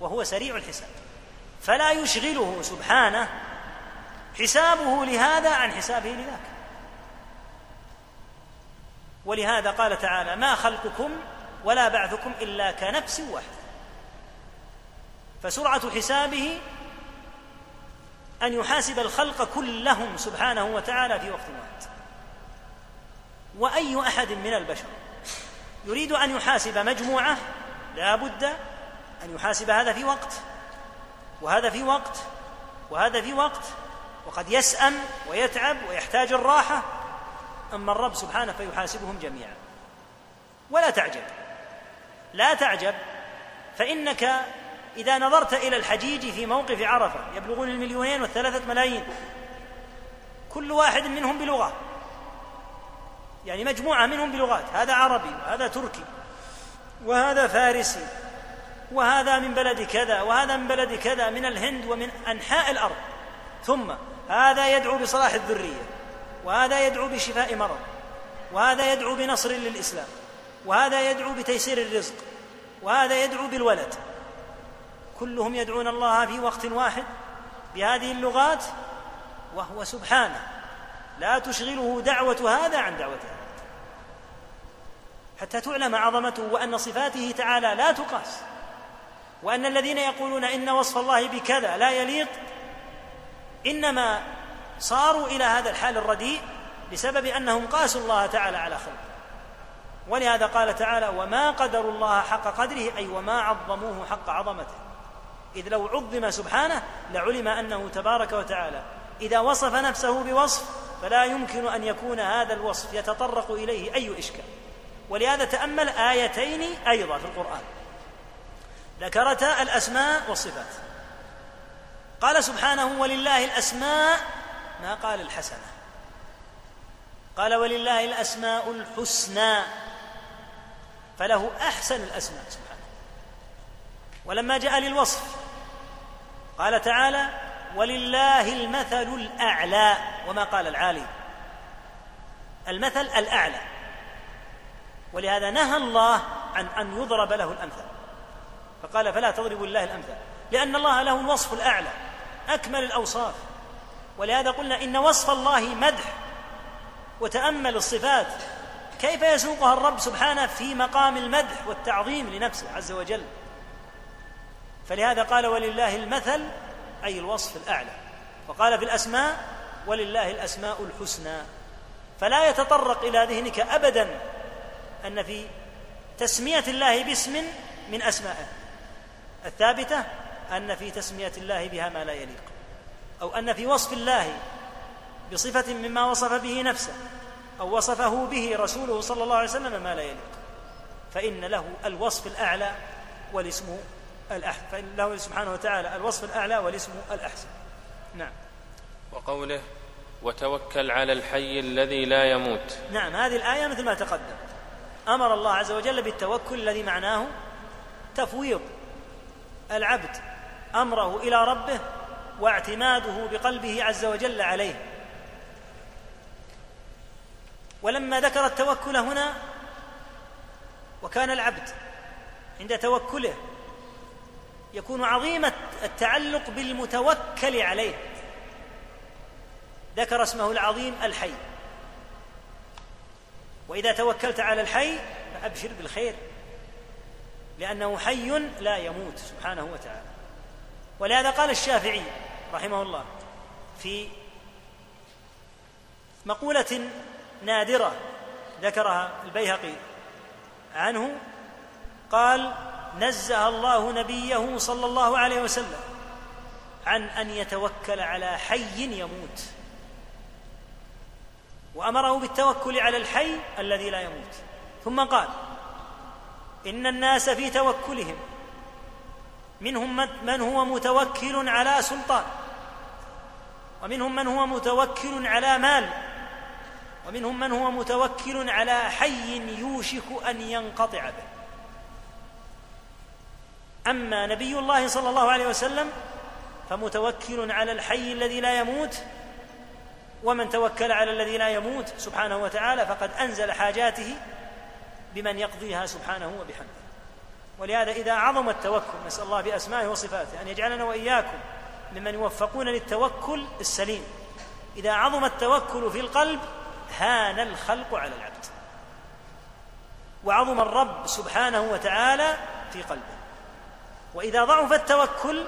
وهو سريع الحساب. فلا يشغله سبحانه حسابه لهذا عن حسابه لذاك. ولهذا قال تعالى ما خلقكم ولا بعثكم إلا كنفس واحدة. فسرعة حسابه أن يحاسب الخلق كلهم سبحانه وتعالى في وقت واحد. وأي أحد من البشر يريد أن يحاسب مجموعة لا بد أن يحاسب هذا في وقت وهذا في وقت وهذا في وقت وقد يسأم ويتعب ويحتاج الراحة أما الرب سبحانه فيحاسبهم جميعا. ولا تعجب. لا تعجب فإنك إذا نظرت إلى الحجيج في موقف عرفة يبلغون المليونين والثلاثة ملايين كل واحد منهم بلغة. يعني مجموعة منهم بلغات هذا عربي وهذا تركي وهذا فارسي وهذا من بلد كذا وهذا من بلد كذا من الهند ومن أنحاء الأرض. ثم هذا يدعو بصلاح الذرية وهذا يدعو بشفاء مرض وهذا يدعو بنصر للإسلام وهذا يدعو بتيسير الرزق وهذا يدعو بالولد. كلهم يدعون الله في وقت واحد بهذه اللغات وهو سبحانه. لا تشغله دعوة هذا عن دعوة هذا. حتى تعلم عظمته وأن صفاته تعالى لا تقاس. وأن الذين يقولون إن وصف الله بكذا لا يليق إنما صاروا إلى هذا الحال الرديء بسبب أنهم قاسوا الله تعالى على خلقه. ولهذا قال تعالى وما قدروا الله حق قدره أي وما عظموه حق عظمته. إذ لو عظم سبحانه لعلم أنه تبارك وتعالى. إذا وصف نفسه بوصف فلا يمكن أن يكون هذا الوصف يتطرق إليه أي إشكال. ولهذا تأمل آيتين أيضا في القرآن. ذكرتا الأسماء والصفات. قال سبحانه ولله الأسماء ما قال الحسنة. قال ولله الأسماء الحسنى فله أحسن الأسماء سبحانه. ولما جاء للوصف قال تعالى ولله المثل الأعلى وما قال العالي. المثل الأعلى. ولهذا نهى الله عن أن يضرب له الامثال فقال فلا تضربوا لله الأمثال. لأن الله له الوصف الأعلى أكمل الأوصاف. ولهذا قلنا إن وصف الله مدح وتأمل الصفات. كيف يسوقها الرب سبحانه في مقام المدح والتعظيم لنفسه عز وجل؟ فلهذا قال ولله المثل أي الوصف الأعلى. وقال في الأسماء ولله الأسماء الحسنى. فلا يتطرق إلى ذهنك ابدا أن في تسمية الله باسم من أسمائه. الثابتة أن في تسمية الله بها ما لا يليق أو أن في وصف الله بصفة مما وصف به نفسه أو وصفه به رسوله صلى الله عليه وسلم ما لا يليق. فإن له الوصف الأعلى والاسم الأحسن فإن له سبحانه وتعالى الوصف الأعلى والاسم الأحسن. نعم. وقوله وتوكل على الحي الذي لا يموت نعم هذه الآية مثل ما تقدم. أمر الله عز وجل بالتوكل الذي معناه تفويض. العبد أمره إلى ربه واعتماده بقلبه عز وجل عليه. ولما ذكر التوكل هنا وكان العبد عند توكله يكون عظيم التعلق بالمتوكل عليه. ذكر اسمه العظيم الحي. وإذا توكلت على الحي فأبشر بالخير. لأنه حي لا يموت سبحانه وتعالى. ولهذا قال الشافعي رحمه الله في مقولة نادرة ذكرها البيهقي عنه قال نزه الله نبيه صلى الله عليه وسلم عن أن يتوكل على حي يموت. وأمره بالتوكل على الحي الذي لا يموت. ثم قال إن الناس في توكلهم. منهم من هو متوكل على سلطان. ومنهم من هو متوكل على مال. ومنهم من هو متوكل على حي يوشك أن ينقطع به. أما نبي الله صلى الله عليه وسلم فمتوكل على الحي الذي لا يموت. ومن توكل على الذي لا يموت سبحانه وتعالى فقد أنزل حاجاته بمن يقضيها سبحانه وبحمده. ولهذا إذا عظم التوكل نسأل الله بأسمائه وصفاته أن يجعلنا وإياكم ممن يوفقون للتوكل السليم. إذا عظم التوكل في القلب هان الخلق على العبد. وعظم الرب سبحانه وتعالى في قلبه. وإذا ضعف التوكل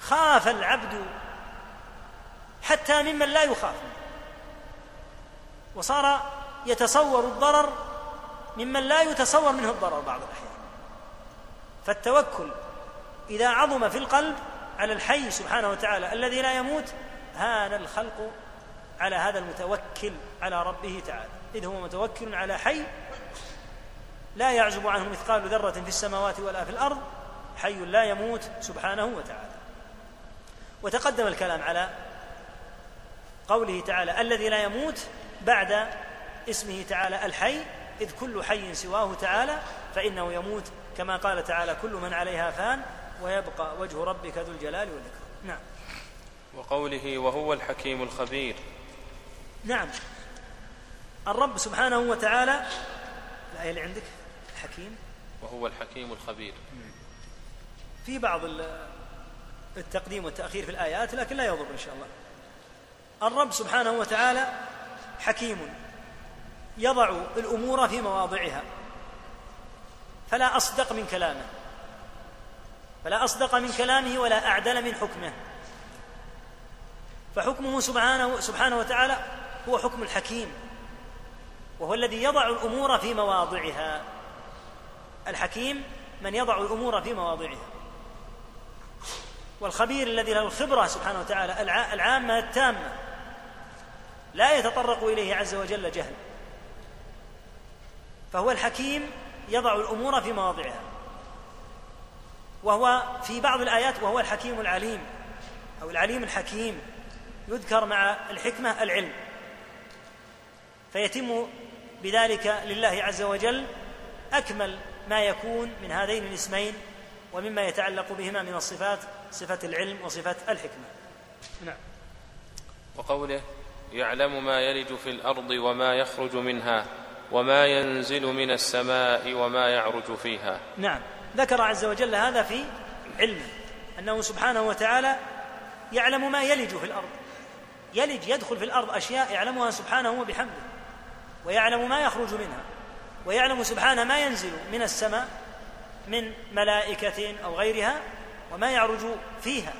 خاف العبد حتى ممن لا يخاف وصار يتصور الضرر ممن لا يتصور منه الضرر بعض الأحيان. فالتوكل إذا عظم في القلب على الحي سبحانه وتعالى الذي لا يموت هان الخلق على هذا المتوكل على ربه تعالى. إذ هو متوكل على حي لا يعزب عنه مثقال ذرة في السماوات ولا في الأرض حي لا يموت سبحانه وتعالى. وتقدم الكلام على قوله تعالى الذي لا يموت بعد اسمه تعالى الحي إذ كل حي سواه تعالى فإنه يموت كما قال تعالى كل من عليها فان ويبقى وجه ربك ذو الجلال والإكرام. نعم. وقوله وهو الحكيم الخبير. نعم. الرب سبحانه وتعالى الآية اللي عندك؟ الحكيم. وهو الحكيم الخبير. في بعض التقديم والتأخير في الآيات لكن لا يضر إن شاء الله. الرب سبحانه وتعالى حكيم. يضع الأمور في مواضعها. فلا أصدق من كلامه. فلا أصدق من كلامه ولا أعدل من حكمه. فحكمه سبحانه سبحانه وتعالى هو حكم الحكيم. وهو الذي يضع الأمور في مواضعها. الحكيم من يضع الأمور في مواضعها. والخبير الذي له الخبرة سبحانه وتعالى العامة التامة لا يتطرق إليه عز وجل جهل. فهو الحكيم يضع الأمور في مواضعها. وهو في بعض الآيات وهو الحكيم العليم أو العليم الحكيم. يذكر مع الحكمة العلم. فيتم بذلك لله عز وجل أكمل ما يكون من هذين الاسمين ومما يتعلق بهما من الصفات صفة العلم وصفة الحكمة. نعم. وقوله يعلم ما يلج في الأرض وما يخرج منها. وما ينزل من السماء وما يعرج فيها. نعم. ذكر عز وجل هذا في علمه. أنه سبحانه وتعالى يعلم ما يلج في الأرض. يلج يدخل في الأرض أشياء يعلمها سبحانه وبحمده. ويعلم ما يخرج منها. ويعلم سبحانه ما ينزل من السماء من ملائكة أو غيرها وما يعرج فيها.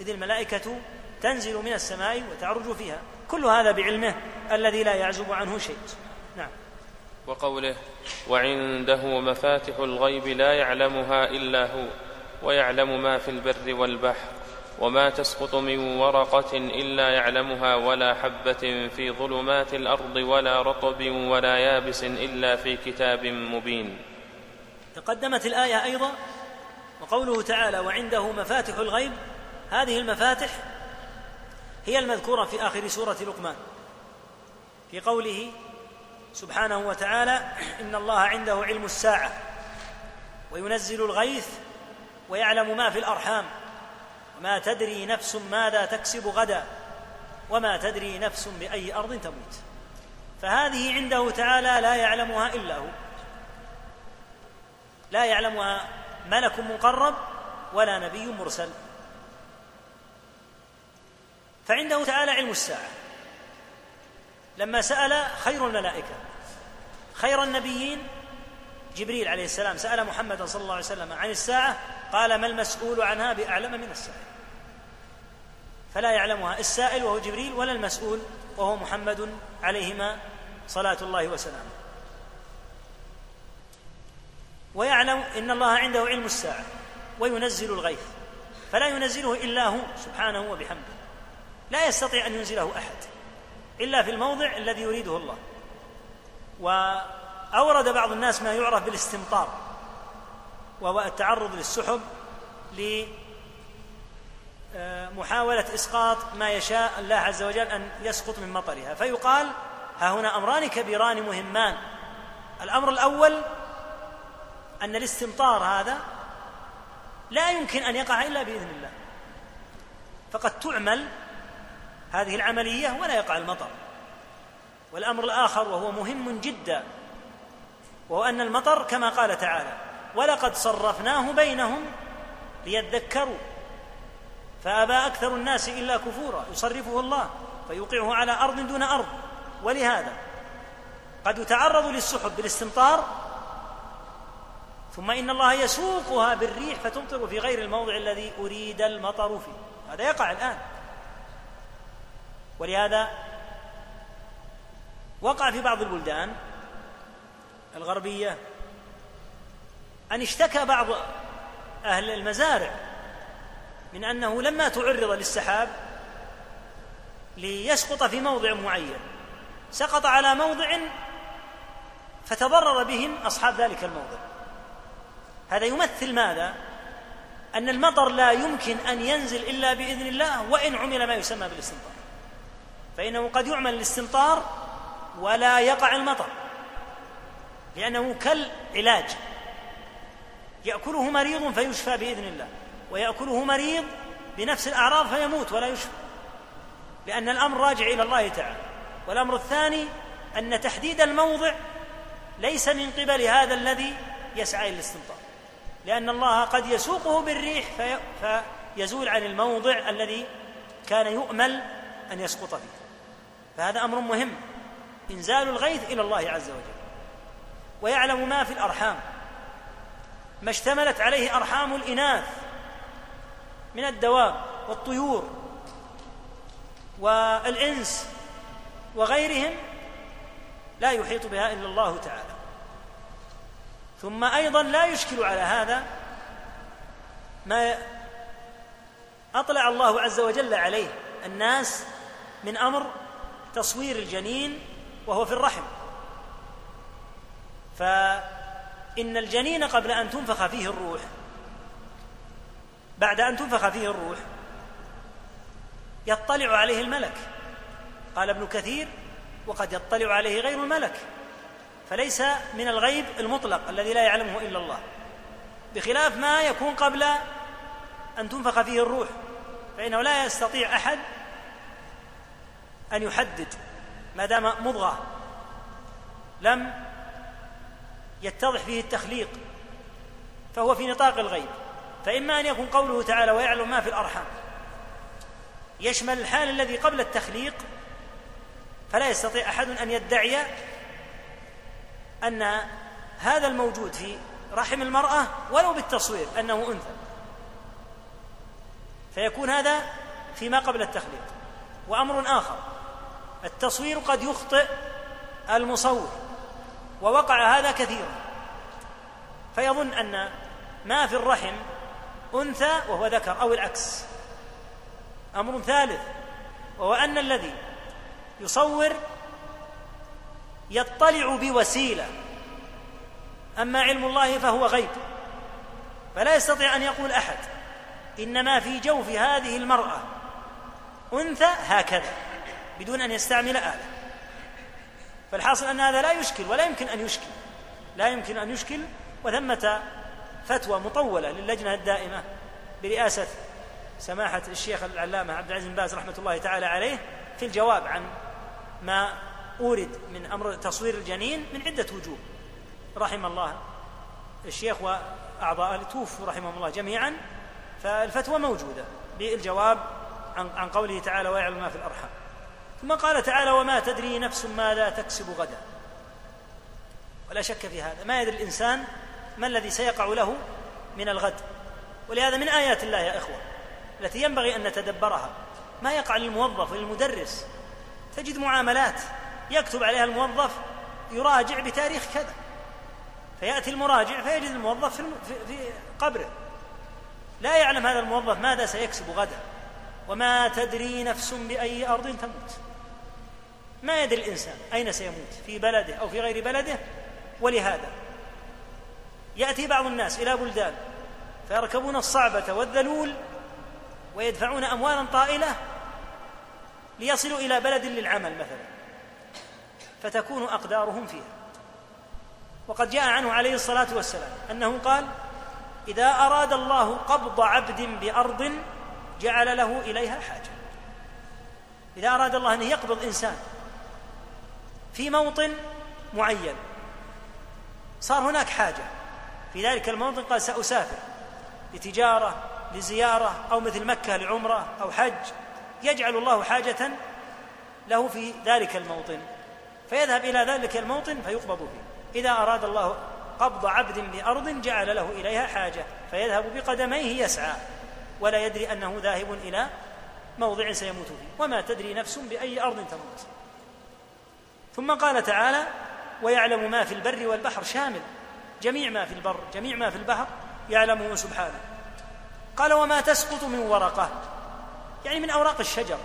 إذ الملائكة تنزل من السماء وتعرج فيها. كل هذا بعلمه الذي لا يعزب عنه شيء. نعم. وقوله وعنده مفاتح الغيب لا يعلمها إلا هو ويعلم ما في البر والبحر وما تسقط من ورقة إلا يعلمها ولا حبة في ظلمات الأرض ولا رطب ولا يابس إلا في كتاب مبين. تقدمت الآية أيضا وقوله تعالى وعنده مفاتح الغيب هذه المفاتح هي المذكورة في آخر سورة لقمان في قوله سبحانه وتعالى إن الله عنده علم الساعة وينزل الغيث ويعلم ما في الأرحام وما تدري نفس ماذا تكسب غدا وما تدري نفس بأي أرض تموت. فهذه عنده تعالى لا يعلمها إلا هو. لا يعلمها ملك مقرب ولا نبي مرسل. فعنده تعالى علم الساعة. لما سأل خير الملائكة. خير النبيين جبريل عليه السلام سأل محمدا صلى الله عليه وسلم عن الساعة قال ما المسؤول عنها بأعلم من السائل؟ فلا يعلمها السائل وهو جبريل ولا المسؤول وهو محمد عليهما صلاة الله وسلامه. ويعلم إن الله عنده علم الساعة وينزل الغيث فلا ينزله إلا هو سبحانه وبحمده. لا يستطيع أن ينزله أحد. إلا في الموضع الذي يريده الله. وأورد بعض الناس ما يعرف بالاستمطار وهو التعرض للسحب لمحاولة إسقاط ما يشاء الله عز وجل أن يسقط من مطرها. فيقال ها هنا أمران كبيران مهمان. الأمر الأول أن الاستمطار هذا لا يمكن أن يقع إلا بإذن الله. فقد تعمل هذه العملية ولا يقع المطر. والأمر الآخر وهو مهم جدا وهو أن المطر كما قال تعالى ولقد صرفناه بينهم ليذكروا فأبى أكثر الناس إلا كفورا يصرفه الله فيوقعه على أرض دون أرض. ولهذا قد يتعرض للسحب بالاستمطار ثم إن الله يسوقها بالريح فتمطر في غير الموضع الذي أريد المطر فيه. هذا يقع الآن. ولهذا وقع في بعض البلدان الغربية أن اشتكى بعض أهل المزارع من أنه لما تعرض للسحاب ليسقط في موضع معين سقط على موضع فتضرر بهم أصحاب ذلك الموضع. هذا يمثل ماذا؟ أن المطر لا يمكن أن ينزل إلا بإذن الله وإن عمل ما يسمى بالاستمطار فإنه قد يعمل الاستمطار ولا يقع المطر لأنه كالعلاج. يأكله مريض فيشفى بإذن الله ويأكله مريض بنفس الأعراض فيموت ولا يشفى لأن الأمر راجع إلى الله تعالى. والأمر الثاني أن تحديد الموضع ليس من قبل هذا الذي يسعى إلى الاستمطار لأن الله قد يسوقه بالريح في فيزول عن الموضع الذي كان يؤمل أن يسقط فيه فهذا أمر مهم. إنزال الغيث إلى الله عز وجل. ويعلم ما في الأرحام. ما اشتملت عليه أرحام الإناث من الدواب والطيور والإنس وغيرهم لا يحيط بها إلا الله تعالى. ثم أيضا لا يشكل على هذا ما أطلع الله عز وجل عليه الناس من أمر تصوير الجنين وهو في الرحم. فإن الجنين قبل أن تنفخ فيه الروح بعد أن تنفخ فيه الروح يطلع عليه الملك. قال ابن كثير وقد يطلع عليه غير الملك. فليس من الغيب المطلق الذي لا يعلمه إلا الله. بخلاف ما يكون قبل أن تنفخ فيه الروح فإنه لا يستطيع أحد أن يحدد ما دام مضغة لم يتضح فيه التخليق فهو في نطاق الغيب. فإما أن يكون قوله تعالى ويعلم ما في الأرحام. يشمل الحال الذي قبل التخليق فلا يستطيع أحد أن يدعي أن هذا الموجود في رحم المرأة ولو بالتصوير أنه أنثى. فيكون هذا فيما قبل التخليق. وأمر آخر. التصوير قد يخطئ المصور ووقع هذا كثيرا. فيظن أن ما في الرحم أنثى وهو ذكر أو العكس. أمر ثالث وهو أن الذي يصور يطلع بوسيلة. أما علم الله فهو غيب فلا يستطيع أن يقول أحد إنما في جوف هذه المرأة أنثى هكذا. بدون أن يستعمل آلة. فالحاصل أن هذا لا يشكل ولا يمكن أن يشكل. لا يمكن أن يشكل وثمة فتوى مطولة للجنة الدائمة برئاسة سماحة الشيخ العلامة عبد العزيز بن باز رحمة الله تعالى عليه في الجواب عن ما أورد من أمر تصوير الجنين من عدة وجوه. رحم الله الشيخ وأعضاء توفوا رحمهم الله جميعا. فالفتوى موجودة بالجواب عن قوله تعالى ويعلم ما في الأرحام ثم قال تعالى وما تدري نفس ماذا تكسب غدا. ولا شك في هذا. ما يدري الإنسان ما الذي سيقع له من الغد. ولهذا من آيات الله يا إخوة التي ينبغي أن نتدبرها. ما يقع للموظف وللمدرس. تجد معاملات يكتب عليها الموظف يراجع بتاريخ كذا. فيأتي المراجع فيجد الموظف في, قبره. لا يعلم هذا الموظف ماذا سيكسب غدا. وما تدري نفس بأي أرض تموت. ما يدري الإنسان أين سيموت في بلده أو في غير بلده؟ ولهذا يأتي بعض الناس إلى بلدان فيركبون الصعبة والذلول ويدفعون أموالا طائلة ليصلوا إلى بلد للعمل مثلا فتكون أقدارهم فيها. وقد جاء عنه عليه الصلاة والسلام أنه قال إذا أراد الله قبض عبد بأرض جعل له إليها حاجة. إذا أراد الله أن يقبض إنسان في موطن معين. صار هناك حاجة. في ذلك الموطن قال سأسافر لتجارة لزيارة أو مثل مكة لعمرة أو حج. يجعل الله حاجة له في ذلك الموطن. فيذهب إلى ذلك الموطن فيقبض فيه. إذا أراد الله قبض عبد بأرض جعل له إليها حاجة. فيذهب بقدميه يسعى. ولا يدري أنه ذاهب إلى موضع سيموت فيه. وما تدري نفس بأي أرض تموت. ثم قال تعالى ويعلم ما في البر والبحر شامل. جميع ما في البر جميع ما في البحر يعلمه سبحانه. قال وما تسقط من ورقة. يعني من أوراق الشجر.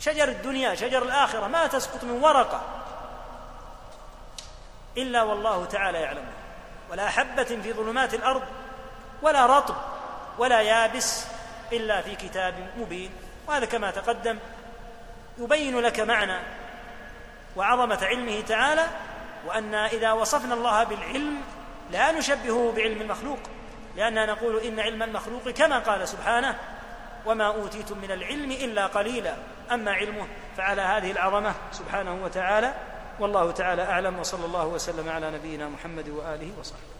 شجر الدنيا شجر الآخرة ما تسقط من ورقة. إلا والله تعالى يعلمها ولا حبة في ظلمات الأرض ولا رطب ولا يابس إلا في كتاب مبين. وهذا كما تقدم يبين لك معنى وعظمة علمه تعالى وأن إذا وصفنا الله بالعلم لا نشبهه بعلم المخلوق لأننا نقول إن علم المخلوق كما قال سبحانه وما أوتيتم من العلم إلا قليلا أما علمه فعلى هذه العظمة سبحانه وتعالى والله تعالى أعلم وصلى الله وسلم على نبينا محمد وآله وصحبه.